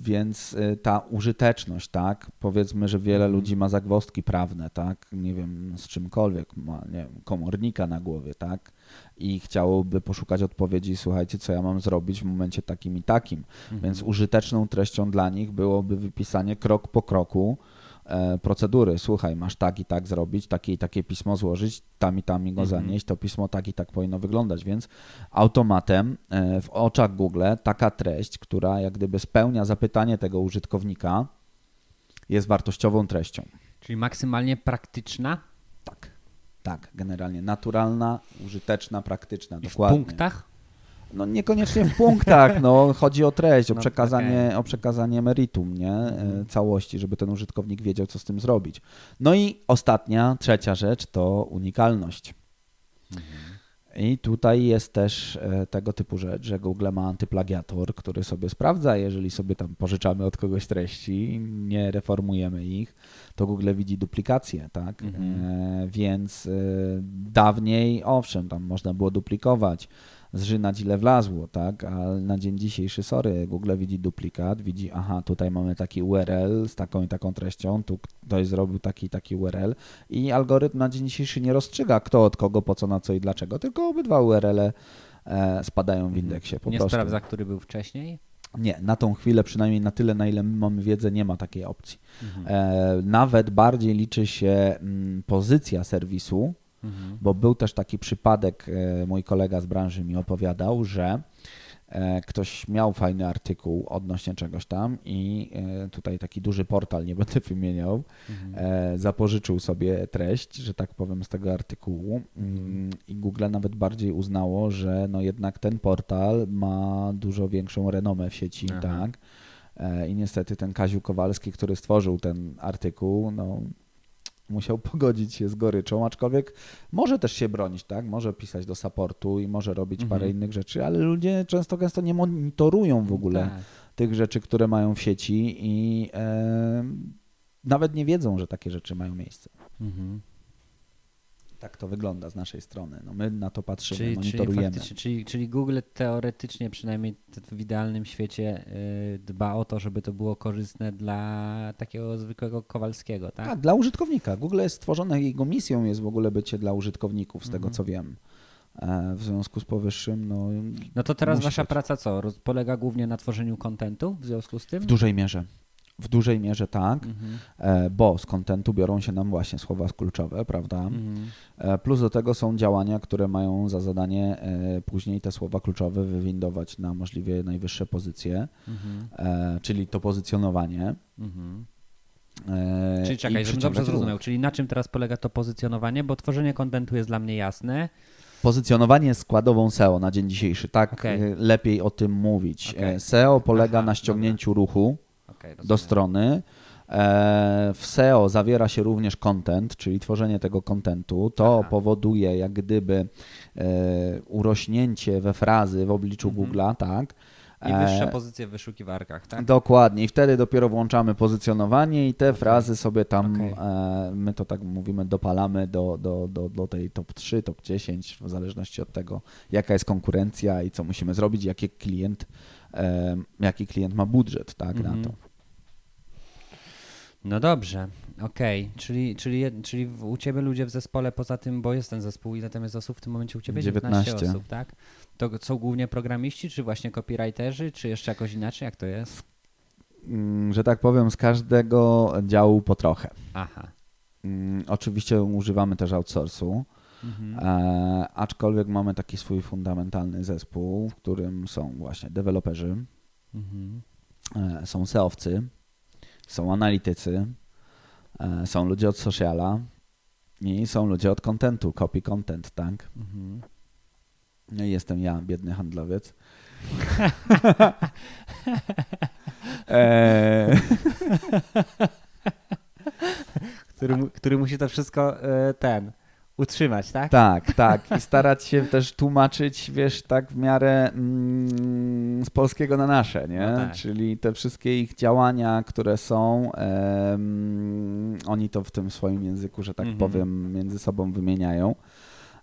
Więc y, ta użyteczność, tak, powiedzmy, że wiele Mhm. ludzi ma zagwozdki prawne, tak, nie wiem, z czymkolwiek, ma, nie wiem, komornika na głowie, tak, i chciałoby poszukać odpowiedzi, słuchajcie, co ja mam zrobić w momencie takim i takim. Mhm. Więc użyteczną treścią dla nich byłoby wypisanie krok po kroku procedury. Słuchaj, masz tak i tak zrobić, takie i takie pismo złożyć, tam i tam i go Mhm. zanieść, to pismo tak i tak powinno wyglądać, więc automatem e, w oczach Google taka treść, która jak gdyby spełnia zapytanie tego użytkownika, jest wartościową treścią. Czyli maksymalnie praktyczna Tak. Tak, generalnie naturalna, użyteczna, praktyczna, i w dokładnie. punktach? No niekoniecznie w punktach, no chodzi o treść, o No, przekazanie, o przekazanie meritum, nie? E, Mhm. Całości, żeby ten użytkownik wiedział, co z tym zrobić. No i ostatnia, trzecia rzecz to unikalność. I tutaj jest też e, tego typu rzecz, że Google ma antyplagiator, który sobie sprawdza, jeżeli sobie tam pożyczamy od kogoś treści, nie reformujemy ich, to Google widzi duplikację, tak? Mhm. E, więc e, dawniej, owszem, tam można było duplikować, zżynać ile wlazło, tak? Ale na dzień dzisiejszy, sorry, Google widzi duplikat, widzi, aha, tutaj mamy taki URL z taką i taką treścią, tu ktoś zrobił taki taki URL i algorytm na dzień dzisiejszy nie rozstrzyga kto od kogo, po co, na co i dlaczego, tylko obydwa URL-e spadają w indeksie po nie prostu. sprawdza, który był wcześniej? Nie, na tą chwilę, przynajmniej na tyle, na ile my mamy wiedzę, nie ma takiej opcji. Mhm. E, nawet bardziej liczy się mm, pozycja serwisu, Mhm. bo był też taki przypadek, e, mój kolega z branży mi opowiadał, że e, ktoś miał fajny artykuł odnośnie czegoś tam i e, tutaj taki duży portal, nie będę wymieniał, Mhm. zapożyczył sobie treść, że tak powiem, z tego artykułu mm, i Google nawet bardziej uznało, że no jednak ten portal ma dużo większą renomę w sieci, Aha. tak? I niestety ten Kaziu Kowalski, który stworzył ten artykuł, no musiał (laughs) pogodzić się z goryczą, aczkolwiek może też się bronić, tak? Może pisać do supportu i może robić Mhm. parę innych rzeczy, ale ludzie często gęsto nie monitorują w ogóle Tak. tych rzeczy, które mają w sieci i e, nawet nie wiedzą, że takie rzeczy mają miejsce. Mhm. Tak to wygląda z naszej strony. No my na to patrzymy, Czyli, czyli, monitorujemy. faktycznie, czyli, czyli Google teoretycznie, przynajmniej w idealnym świecie, y, dba o to, żeby to było korzystne dla takiego zwykłego Kowalskiego, tak? tak, dla użytkownika. Google jest stworzone, jego misją jest w ogóle bycie dla użytkowników, z tego Mhm. co wiem. E, w związku z powyższym, no No to teraz wasza być. praca co? Polega głównie na tworzeniu kontentu w związku z tym? w dużej mierze. W dużej mierze tak, Mhm. e, bo z kontentu biorą się nam właśnie słowa kluczowe, prawda? Mhm. E, Plus do tego są działania, które mają za zadanie e, później te słowa kluczowe wywindować na możliwie najwyższe pozycje, Mhm. czyli to pozycjonowanie. Mhm. Czyli czekaj, żebym dobrze zrozumiał, czyli na czym teraz polega to pozycjonowanie, bo tworzenie kontentu jest dla mnie jasne. Pozycjonowanie jest składową SEO na dzień dzisiejszy, tak e, lepiej o tym mówić. E, SEO polega Aha, na ściągnięciu ruchu Okay, do strony. E, W SEO zawiera się również content, czyli tworzenie tego kontentu. To Aha. powoduje jak gdyby e, urośnięcie we frazy w obliczu Mhm. Google'a, tak? I wyższe E, pozycje w wyszukiwarkach, tak? Dokładnie. I wtedy dopiero włączamy pozycjonowanie i te Okej. frazy sobie tam, e, my to tak mówimy, dopalamy do, do, do, do tej top 3, top 10, w zależności od tego, jaka jest konkurencja i co musimy zrobić, jaki klient, jaki klient ma budżet tak, Mhm. na to. No dobrze, okej, czyli, czyli, czyli w- u ciebie ludzie w zespole, poza tym, bo jest ten zespół, ile tam jest osób w tym momencie u ciebie? 19. osób, tak? To są głównie programiści, czy właśnie copywriterzy, czy jeszcze jakoś inaczej, jak to jest? Mm, Że tak powiem, z każdego działu po trochę. Aha. Mm, Oczywiście używamy też outsourcu, Mhm. e, aczkolwiek mamy taki swój fundamentalny zespół, w którym są właśnie deweloperzy, Mhm. E, są SEOwcy, są analitycy, e, są ludzie od sociala i są ludzie od contentu, copy content, tak? Mhm. No i jestem ja, biedny handlowiec. (laughs) e, Który, który musi to wszystko e, ten utrzymać, tak? Tak, tak. I starać się też tłumaczyć, wiesz, tak w miarę mm, z polskiego na nasze, nie? No tak. Czyli te wszystkie ich działania, które są, oni to w tym swoim języku, że tak Mhm. powiem, między sobą wymieniają.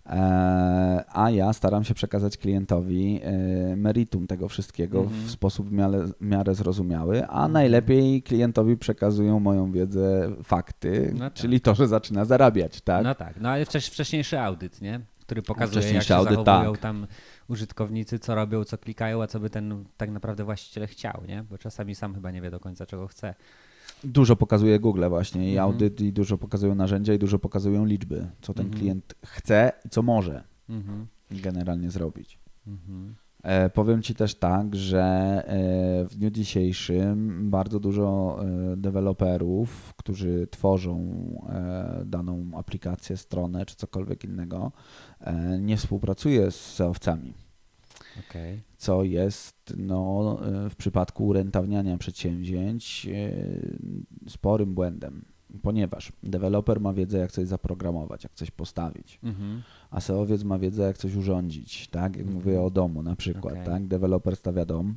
E, a ja staram się przekazać klientowi e, meritum tego wszystkiego Mhm. w sposób w miarę, w miarę zrozumiały, a Mhm. najlepiej klientowi przekazują moją wiedzę, fakty, No tak. czyli to, że zaczyna zarabiać, tak? No tak, no ale wcześ, wcześniejszy audyt, nie? Który pokazuje, jak się audyt, zachowują tak. tam użytkownicy, co robią, co klikają, a co by ten tak naprawdę właściciel chciał, nie? Bo czasami sam chyba nie wie do końca, czego chce. Dużo pokazuje Google właśnie i Mhm. audyt, i dużo pokazują narzędzia, i dużo pokazują liczby, co ten Mhm. klient chce i co może Mhm. generalnie zrobić. E, powiem Ci też tak, że e, w dniu dzisiejszym bardzo dużo e, deweloperów, którzy tworzą e, daną aplikację, stronę czy cokolwiek innego, e, nie współpracuje z SEO-wcami. Okej. Co jest no, e, w przypadku urentowniania przedsięwzięć e, sporym błędem, ponieważ deweloper ma wiedzę, jak coś zaprogramować, jak coś postawić, Mhm. a SEOwiec ma wiedzę, jak coś urządzić, tak? Jak Mhm. mówię o domu na przykład, Okej. tak? Deweloper stawia dom,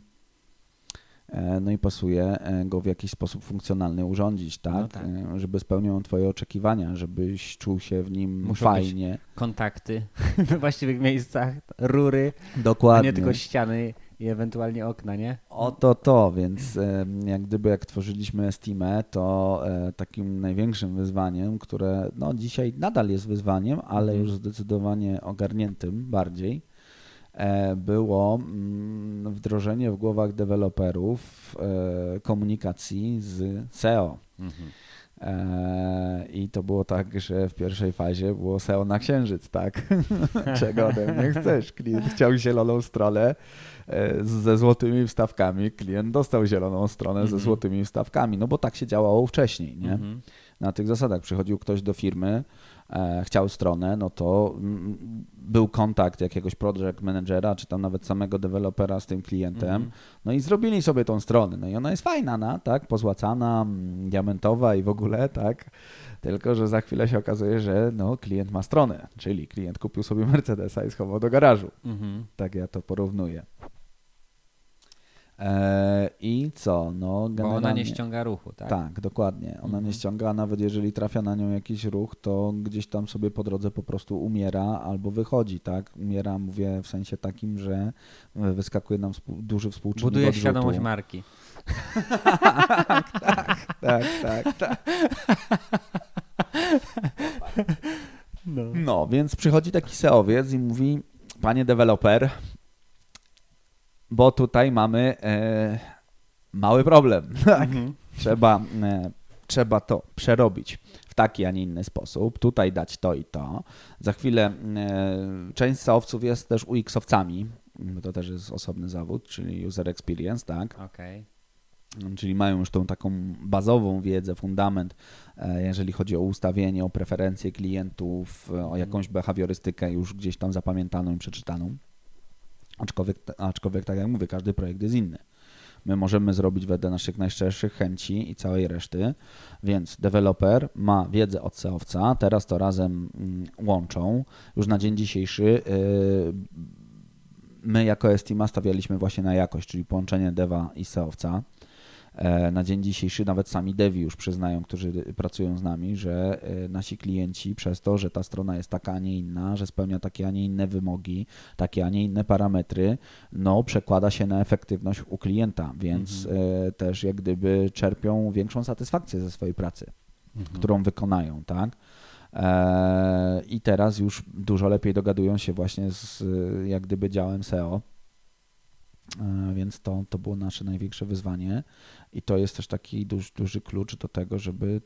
no i pasuje e, go w jakiś sposób funkcjonalny urządzić, tak? No tak. E, Żeby spełniał twoje oczekiwania, żebyś czuł się w nim Muszą fajnie. Kontakty (laughs) we właściwych miejscach, rury, a Dokładnie. nie tylko ściany i ewentualnie okna, nie? Oto to, więc e, jak gdyby jak tworzyliśmy Steamę, to e, takim największym wyzwaniem, które no dzisiaj nadal jest wyzwaniem, ale Mhm. już zdecydowanie ogarniętym bardziej, e, było mm, wdrożenie w głowach deweloperów e, komunikacji z SEO. Mhm. E, I to było tak, że w pierwszej fazie było SEO na księżyc, tak? (laughs) Czego ode mnie chcesz? Klient chciał zieloną stronę e, ze złotymi wstawkami. Klient dostał zieloną stronę ze Mhm. złotymi wstawkami, no bo tak się działało wcześniej, nie? Mhm. Na tych zasadach przychodził ktoś do firmy, e, chciał stronę, no to mm, był kontakt jakiegoś project managera, czy tam nawet samego dewelopera z tym klientem, Mhm. no i zrobili sobie tą stronę. No i ona jest fajna, no, tak? Pozłacana, mm, diamentowa i w ogóle, tak? Tylko, że za chwilę się okazuje, że no, klient ma stronę, czyli klient kupił sobie Mercedesa i schował do garażu. Mhm. Tak ja to porównuję. E, I co? No, Bo ona generalnie... nie ściąga ruchu, tak? Tak, dokładnie. Ona Mhm. nie ściąga, a nawet jeżeli trafia na nią jakiś ruch, to gdzieś tam sobie po drodze po prostu umiera albo wychodzi, tak? Umiera, mówię w sensie takim, że wyskakuje nam współ, duży współczynnik Buduje odrzutu. świadomość marki. (laughs) Tak, tak, tak. (laughs) No. No, więc przychodzi taki SEOwiec i mówi, panie deweloper, bo tutaj mamy e, mały problem. (laughs) Tak? Mhm. Trzeba, e, trzeba to przerobić w taki, a nie inny sposób. Tutaj dać to i to. Za chwilę e, część SEOwców jest też UX-owcami, bo to też jest osobny zawód, czyli user experience, tak? Okej. czyli mają już tą taką bazową wiedzę, fundament, e, jeżeli chodzi o ustawienie, o preferencje klientów, o jakąś behawiorystykę już gdzieś tam zapamiętaną i przeczytaną. Aczkolwiek, aczkolwiek tak jak mówię, każdy projekt jest inny. My możemy zrobić wedle naszych najszczerszych chęci i całej reszty, więc deweloper ma wiedzę od SEOwca, teraz to razem mm, łączą. Już na dzień dzisiejszy yy, my jako Estima stawialiśmy właśnie na jakość, czyli połączenie dewa i SEOwca. E, Na dzień dzisiejszy nawet sami devi już przyznają, którzy pracują z nami, że e, nasi klienci przez to, że ta strona jest taka, a nie inna, że spełnia takie, a nie inne wymogi, takie, a nie inne parametry, no przekłada się na efektywność u klienta, więc e, też jak gdyby czerpią większą satysfakcję ze swojej pracy, Mhm. którą wykonają, tak? I teraz już dużo lepiej dogadują się właśnie z jak gdyby działem SEO. Więc to, to było nasze największe wyzwanie i to jest też taki duży, duży klucz do tego, żeby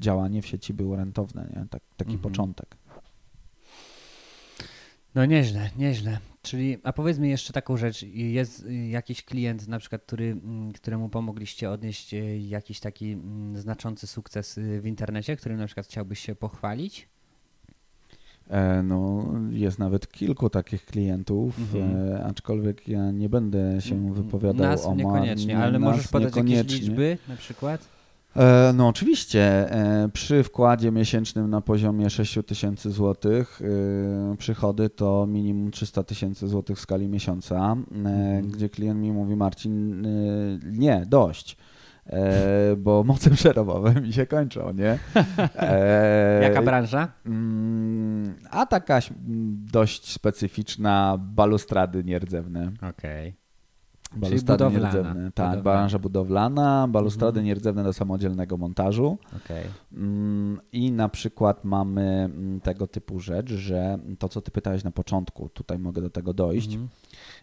działanie w sieci było rentowne, nie? Tak, taki Mhm. początek. No nieźle, nieźle. Czyli, a powiedz mi jeszcze taką rzecz. Jest jakiś klient na przykład, który, mm, któremu pomogliście odnieść y, jakiś taki mm, znaczący sukces y, w internecie, którym na przykład chciałbyś się pochwalić? E, No, jest nawet kilku takich klientów, Mhm. e, aczkolwiek ja nie będę się wypowiadał Nas o niekoniecznie, nie, ale nas możesz podać jakieś liczby na przykład? E, no oczywiście, przy wkładzie miesięcznym na poziomie 6 tysięcy złotych przychody to minimum 300 tysięcy złotych w skali miesiąca, gdzie klient mi mówi Marcin, nie, dość. Bo moce przerobowe mi się kończą, nie? (laughs) Jaka branża? Mm, a taka dość specyficzna, balustrady nierdzewne. Okej. Okay. Balustrady nierdzewne. Tak, budowlana. branża budowlana, balustrady mhm. nierdzewne do samodzielnego montażu. Okay. Mm, I na przykład mamy mm, tego typu rzecz, że to, co ty pytałeś na początku, tutaj mogę do tego dojść, mhm.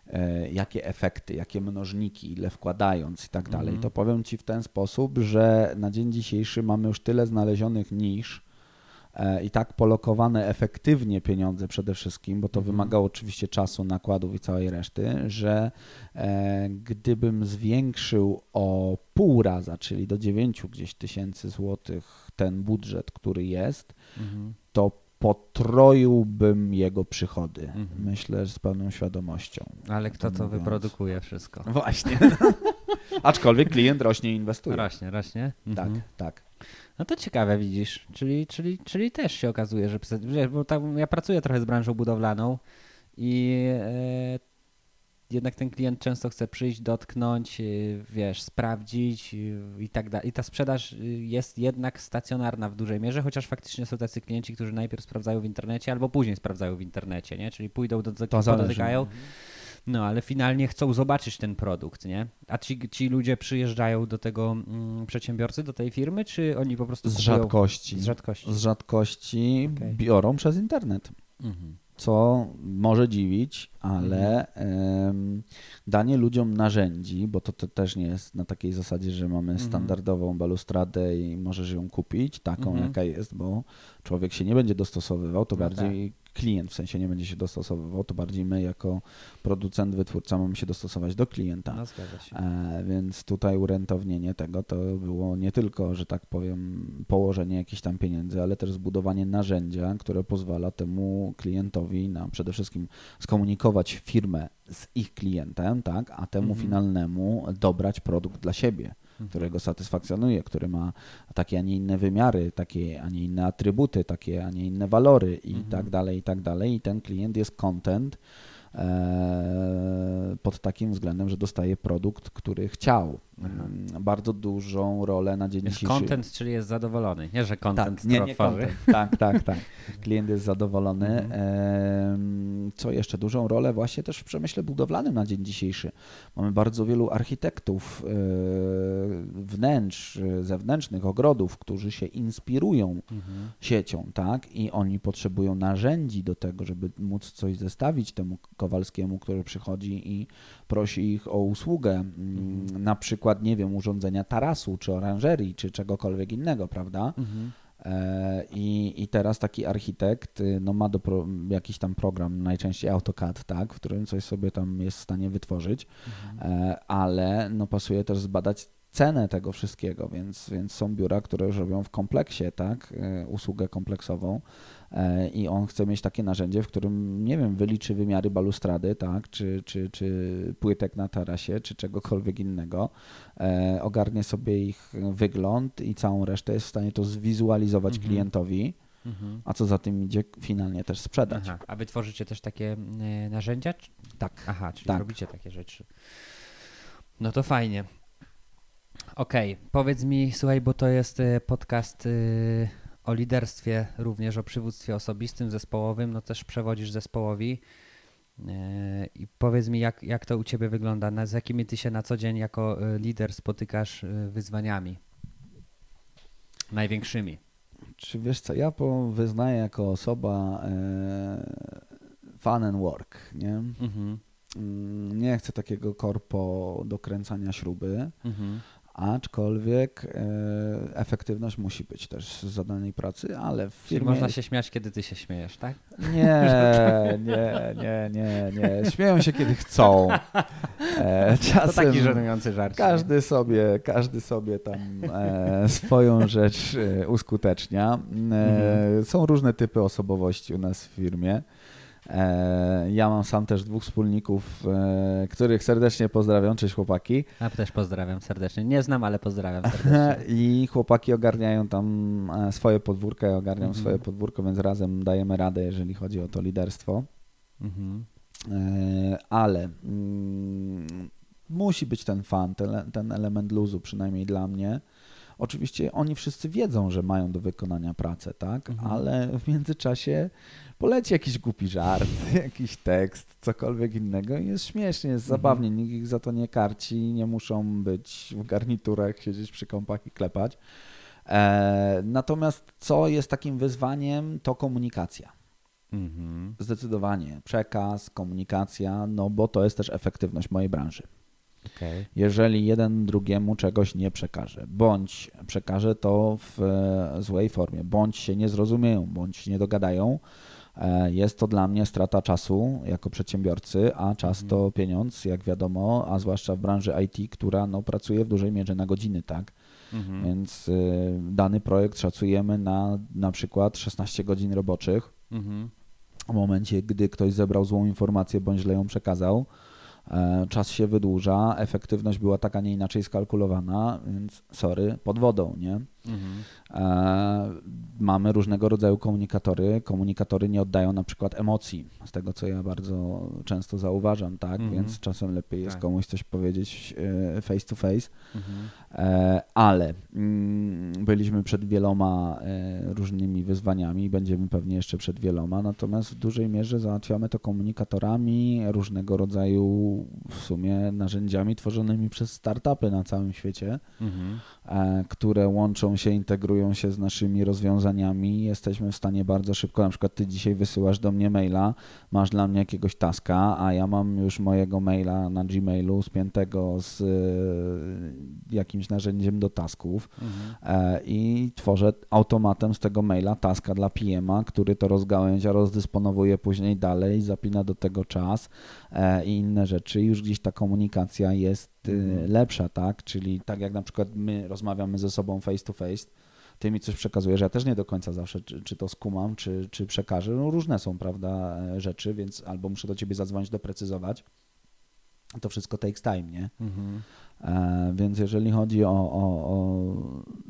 E, jakie efekty, jakie mnożniki, ile wkładając i tak dalej, mhm. to powiem ci w ten sposób, że na dzień dzisiejszy mamy już tyle znalezionych nisz, i tak polokowane efektywnie pieniądze przede wszystkim, bo to mhm. wymagało oczywiście czasu, nakładów i całej reszty, że e, gdybym zwiększył o pół raza, czyli do 9 gdzieś tysięcy złotych ten budżet, który jest, mhm. to potroiłbym jego przychody. Mhm. Myślę, że z pełną świadomością. Ale kto to mówiąc. wyprodukuje wszystko? Właśnie. (laughs) Aczkolwiek klient rośnie i inwestuje. Rośnie, rośnie. Tak, tak. No to ciekawe widzisz, czyli, czyli, czyli też się okazuje, że wiesz, bo tam ja pracuję trochę z branżą budowlaną i e, jednak ten klient często chce przyjść, dotknąć, e, wiesz, sprawdzić i tak dalej. I ta sprzedaż e, jest jednak stacjonarna w dużej mierze, chociaż faktycznie są tacy klienci, którzy najpierw sprawdzają w internecie albo później sprawdzają w internecie, nie? Czyli pójdą do, do dotykają. Mhm no, ale finalnie chcą zobaczyć ten produkt, nie? A ci, ci ludzie przyjeżdżają do tego mm, przedsiębiorcy, do tej firmy, czy oni po prostu. Z kupują? rzadkości. Z rzadkości. Z rzadkości okay. biorą przez internet. Mhm. Co może dziwić, ale mhm. danie ludziom narzędzi, bo to, to, też nie jest na takiej zasadzie, że mamy mhm. standardową balustradę i możesz ją kupić taką, mhm. jaka jest, bo człowiek się nie będzie dostosowywał, to no bardziej tak klient w sensie nie będzie się dostosowywał, to bardziej my jako producent, wytwórca mamy się dostosować do klienta. No, zgadza się. E, więc tutaj urentownienie tego to było nie tylko, że tak powiem, położenie jakichś tam pieniędzy, ale też zbudowanie narzędzia, które pozwala temu klientowi na przede wszystkim skomunikować firmę z ich klientem, tak, a temu mhm. finalnemu dobrać produkt dla siebie. Mhm. który go satysfakcjonuje, który ma takie, a nie inne wymiary, takie, a nie inne atrybuty, takie, a nie inne walory i mhm. tak dalej, i tak dalej. I ten klient jest content, pod takim względem, że dostaje produkt, który chciał. Mhm. Bardzo dużą rolę na dzień jest dzisiejszy. Content, czyli jest zadowolony, nie, że content tak, nie, nie content. Tak, tak, tak. (laughs) Klient jest zadowolony. Mhm. Co jeszcze? Dużą rolę właśnie też w przemyśle budowlanym na dzień dzisiejszy. Mamy bardzo wielu architektów e, wnętrz, zewnętrznych, ogrodów, którzy się inspirują mhm. siecią, tak? I oni potrzebują narzędzi do tego, żeby móc coś zestawić temu Kowalskiemu, który przychodzi i prosi ich o usługę, mm, na przykład, nie wiem, urządzenia tarasu, czy oranżerii, czy czegokolwiek innego, prawda? Mhm. E, I, I teraz taki architekt y, no, ma do pro, jakiś tam program, najczęściej AutoCAD, tak, w którym coś sobie tam jest w stanie wytworzyć, mhm. E, ale no, pasuje też zbadać cenę tego wszystkiego, więc, więc są biura, które już robią w kompleksie, tak, e, usługę kompleksową i on chce mieć takie narzędzie, w którym, nie wiem, wyliczy wymiary balustrady, tak, czy, czy, czy płytek na tarasie, czy czegokolwiek innego, e, ogarnie sobie ich wygląd i całą resztę jest w stanie to zwizualizować mhm. klientowi, mhm. a co za tym idzie, finalnie też sprzedać. Aha. A wy tworzycie też takie narzędzia? Tak. Aha, czyli tak. robicie takie rzeczy. No to fajnie. Okej, okay. powiedz mi, słuchaj, bo to jest podcast o liderstwie, również o przywództwie osobistym, zespołowym, no też przewodzisz zespołowi. Y, I powiedz mi, jak, jak to u Ciebie wygląda, z jakimi Ty się na co dzień jako lider spotykasz wyzwaniami największymi? Czy wiesz co, ja wyznaję jako osoba e, fun and work, nie? Mhm. Mm, nie chcę takiego korpo dokręcania śruby. Mhm aczkolwiek e, efektywność musi być też z zadanej pracy, ale w firmie... Czyli można się śmiać, kiedy ty się śmiejesz, tak? Nie, (laughs) nie, nie, nie, nie. Śmieją się, kiedy chcą. E, czasem (laughs) to taki żenujący żart. Każdy sobie, każdy sobie tam e, swoją rzecz e, uskutecznia. E, mhm. Są różne typy osobowości u nas w firmie. E, ja mam sam też dwóch wspólników, e, których serdecznie pozdrawiam. Cześć chłopaki. Ja też pozdrawiam serdecznie. Nie znam, ale pozdrawiam (laughs) serdecznie. I chłopaki ogarniają tam e, swoje podwórko, ja ogarniam Mhm. swoje podwórko, więc razem dajemy radę, jeżeli chodzi o to liderstwo. Mhm. Ale mm, musi być ten fan, ten, ten element luzu, przynajmniej dla mnie. Oczywiście oni wszyscy wiedzą, że mają do wykonania pracę, tak? Mhm. Ale w międzyczasie poleci jakiś głupi żart, (laughs) jakiś tekst, cokolwiek innego i jest śmiesznie, jest Mhm. zabawnie, nikt ich za to nie karci, nie muszą być w garniturach, siedzieć przy kąpach i klepać. E, natomiast co jest takim wyzwaniem, to komunikacja. Mhm. Zdecydowanie przekaz, komunikacja, no bo to jest też efektywność mojej branży. Okej. Jeżeli jeden drugiemu czegoś nie przekaże, bądź przekaże to w e, złej formie, bądź się nie zrozumieją, bądź się nie dogadają, e, jest to dla mnie strata czasu jako przedsiębiorcy, a czas Mhm. to pieniądz, jak wiadomo, a zwłaszcza w branży IT, która no, pracuje w dużej mierze na godziny, tak? Mhm. Więc y, dany projekt szacujemy na na przykład 16 godzin roboczych Mhm. w momencie, gdy ktoś zebrał złą informację bądź źle ją przekazał, czas się wydłuża, efektywność była taka, nie inaczej skalkulowana, więc sorry, pod wodą, nie? Mhm. Mamy różnego rodzaju komunikatory. Komunikatory nie oddają na przykład emocji, z tego co ja bardzo często zauważam, tak? Mhm. Więc czasem lepiej jest Tak. komuś coś powiedzieć e, face to face. Mhm. E, ale mm, byliśmy przed wieloma różnymi wyzwaniami, będziemy pewnie jeszcze przed wieloma, natomiast w dużej mierze załatwiamy to komunikatorami, różnego rodzaju w sumie narzędziami tworzonymi przez startupy na całym świecie, Mhm. które łączą się, integrują się z naszymi rozwiązaniami. Jesteśmy w stanie bardzo szybko, na przykład ty dzisiaj wysyłasz do mnie maila, masz dla mnie jakiegoś taska, a ja mam już mojego maila na Gmailu spiętego z e, jakimś narzędziem do tasków Mhm. e, i tworzę automatem z tego maila taska dla PM-a, który to rozgałęzia, rozdysponowuje później dalej, zapina do tego czas e, i inne rzeczy. Już gdzieś ta komunikacja jest Mhm. lepsza, tak? Czyli tak jak na przykład my rozmawiamy ze sobą face to face, ty mi coś przekazujesz, ja też nie do końca zawsze, czy, czy to skumam, czy, czy przekażę. No różne są, prawda, e, rzeczy, więc albo muszę do ciebie zadzwonić, doprecyzować. To wszystko takes time, nie? Mhm. E, Więc jeżeli chodzi o, o, o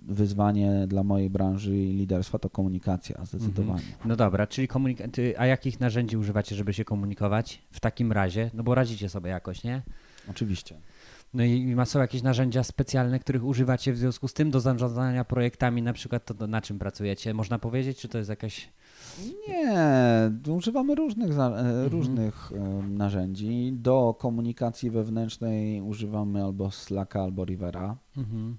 wyzwanie dla mojej branży i liderstwa, to komunikacja zdecydowanie. No dobra, czyli ty, a jakich narzędzi używacie, żeby się komunikować w takim razie? No bo radzicie sobie jakoś, nie? Oczywiście. No i są jakieś narzędzia specjalne, których używacie w związku z tym do zarządzania projektami, na przykład to, na czym pracujecie? Można powiedzieć, czy to jest jakaś... Nie, używamy różnych, e, różnych e, narzędzi. Do komunikacji wewnętrznej używamy albo Slacka, albo Rivera. Mhm.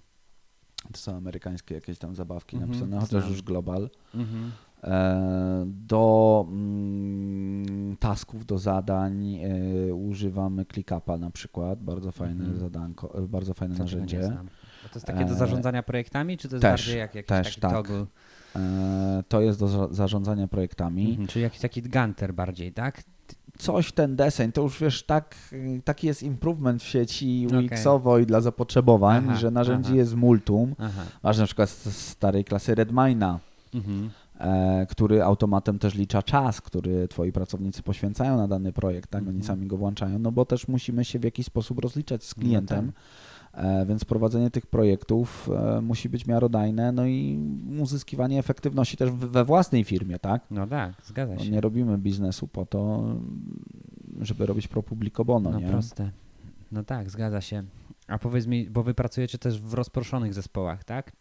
To są amerykańskie jakieś tam zabawki Mhm, napisane, chociaż znam. już global. Mhm. E, Do mm, tasków, do zadań e, używamy ClickUpa na przykład, bardzo fajne Mhm. zadanko, e, bardzo fajne To narzędzie. to jest takie do zarządzania projektami, czy to jest też, bardziej jak jakiś też, taki tak. toggle? To jest do za- zarządzania projektami. Mhm. Czyli jakiś taki Gunter bardziej, tak? Coś w ten deseń, to już wiesz, tak, taki jest improvement w sieci. UX-owo i dla zapotrzebowań, Aha, że narzędzi aha. jest multum. Aha. Masz na przykład z starej klasy Redmina, Mhm. E, który automatem też licza czas, który twoi pracownicy poświęcają na dany projekt, tak? Oni Mhm. sami go włączają, no bo też musimy się w jakiś sposób rozliczać z No klientem. E, Więc prowadzenie tych projektów e, musi być miarodajne, no i uzyskiwanie efektywności też we własnej firmie, tak? No tak, zgadza się. nie robimy biznesu po to, żeby robić pro publico bono, No nie? proste. No tak, zgadza się. A powiedz mi, bo wy pracujecie też w rozproszonych zespołach, tak?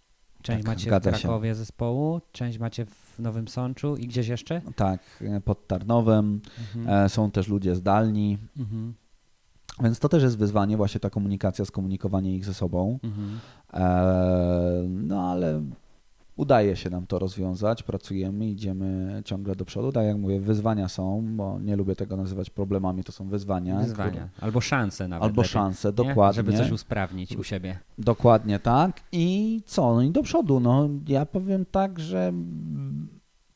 Część Tak, macie w zgadza się. Krakowie zespołu, część macie w Nowym Sączu i gdzieś jeszcze? Tak, e, pod Tarnowem Mhm. e, są też ludzie zdalni, Mhm. więc to też jest wyzwanie, właśnie ta komunikacja, skomunikowanie ich ze sobą. Mhm. E, No udaje się nam to rozwiązać, pracujemy, idziemy ciągle do przodu. Tak jak mówię, wyzwania są, bo nie lubię tego nazywać problemami, to są wyzwania. Wyzwania. które- Albo szanse nawet. Albo lepiej, szanse, nie? dokładnie. Żeby coś usprawnić u siebie. Dokładnie tak. I co? No i do przodu. No, ja powiem tak, że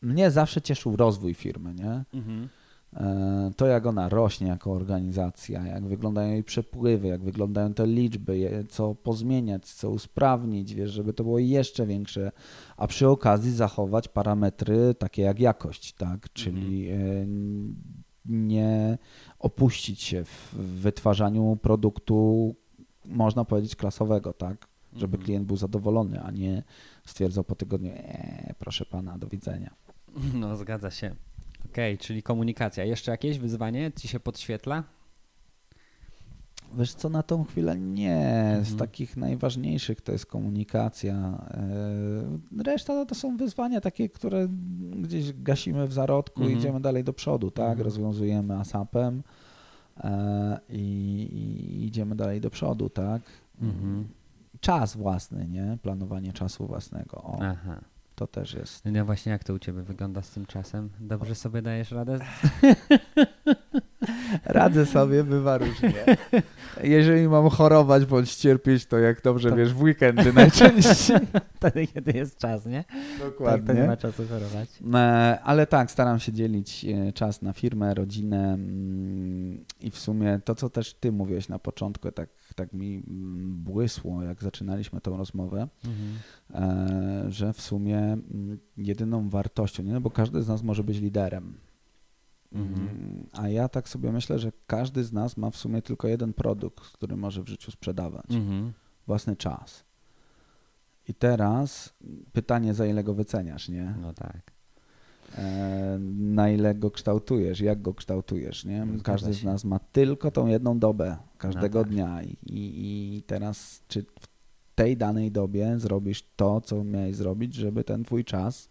mnie zawsze cieszył rozwój firmy, nie? Mhm. E, To jak ona rośnie jako organizacja, jak wyglądają jej przepływy, jak wyglądają te liczby, co pozmieniać, co usprawnić, wiesz, żeby to było jeszcze większe, a przy okazji zachować parametry takie jak jakość, tak? Czyli e, nie opuścić się w wytwarzaniu produktu, można powiedzieć, klasowego, tak? Żeby Mhm. klient był zadowolony, a nie stwierdzał po tygodniu, eee, proszę pana, do widzenia. No, zgadza się. Okej, czyli komunikacja. Jeszcze jakieś wyzwanie ci się podświetla? Wiesz co, na tą chwilę nie. Z Mhm. takich najważniejszych to jest komunikacja. Yy, Reszta to są wyzwania takie, które gdzieś gasimy w zarodku i Mhm. idziemy dalej do przodu, tak? Mhm. Rozwiązujemy ASAP-em e, i, i idziemy dalej do przodu, tak? Mhm. Czas własny, nie? Planowanie czasu własnego. O, Aha. To też jest. No właśnie, jak to u ciebie wygląda z tym czasem? Dobrze sobie dajesz radę? (laughs) (laughs) Radzę sobie, bywa różnie. Jeżeli mam chorować bądź cierpieć, to jak dobrze To- wiesz, w weekendy najczęściej. (laughs) Wtedy, kiedy jest czas, nie? Tak, to nie ma czasu chorować. E, Ale tak, staram się dzielić e, czas na firmę, rodzinę mm, i w sumie to, co też ty mówiłeś na początku, tak, tak mi mm, błysło, jak zaczynaliśmy tą rozmowę, Mhm. e, że w sumie mm, jedyną wartością, nie? No bo każdy z nas może być liderem. Mhm. Mm, A ja tak sobie myślę, że każdy z nas ma w sumie tylko jeden produkt, który może w życiu sprzedawać. Mhm. Własny czas. I teraz pytanie, za ile go wyceniasz, nie? No tak. E, na ile go kształtujesz, jak go kształtujesz, nie? Zgadza Każdy z nas ma tylko tą jedną dobę, każdego No tak. dnia I, i, i teraz czy w tej danej dobie zrobisz to, co miałeś zrobić, żeby ten twój czas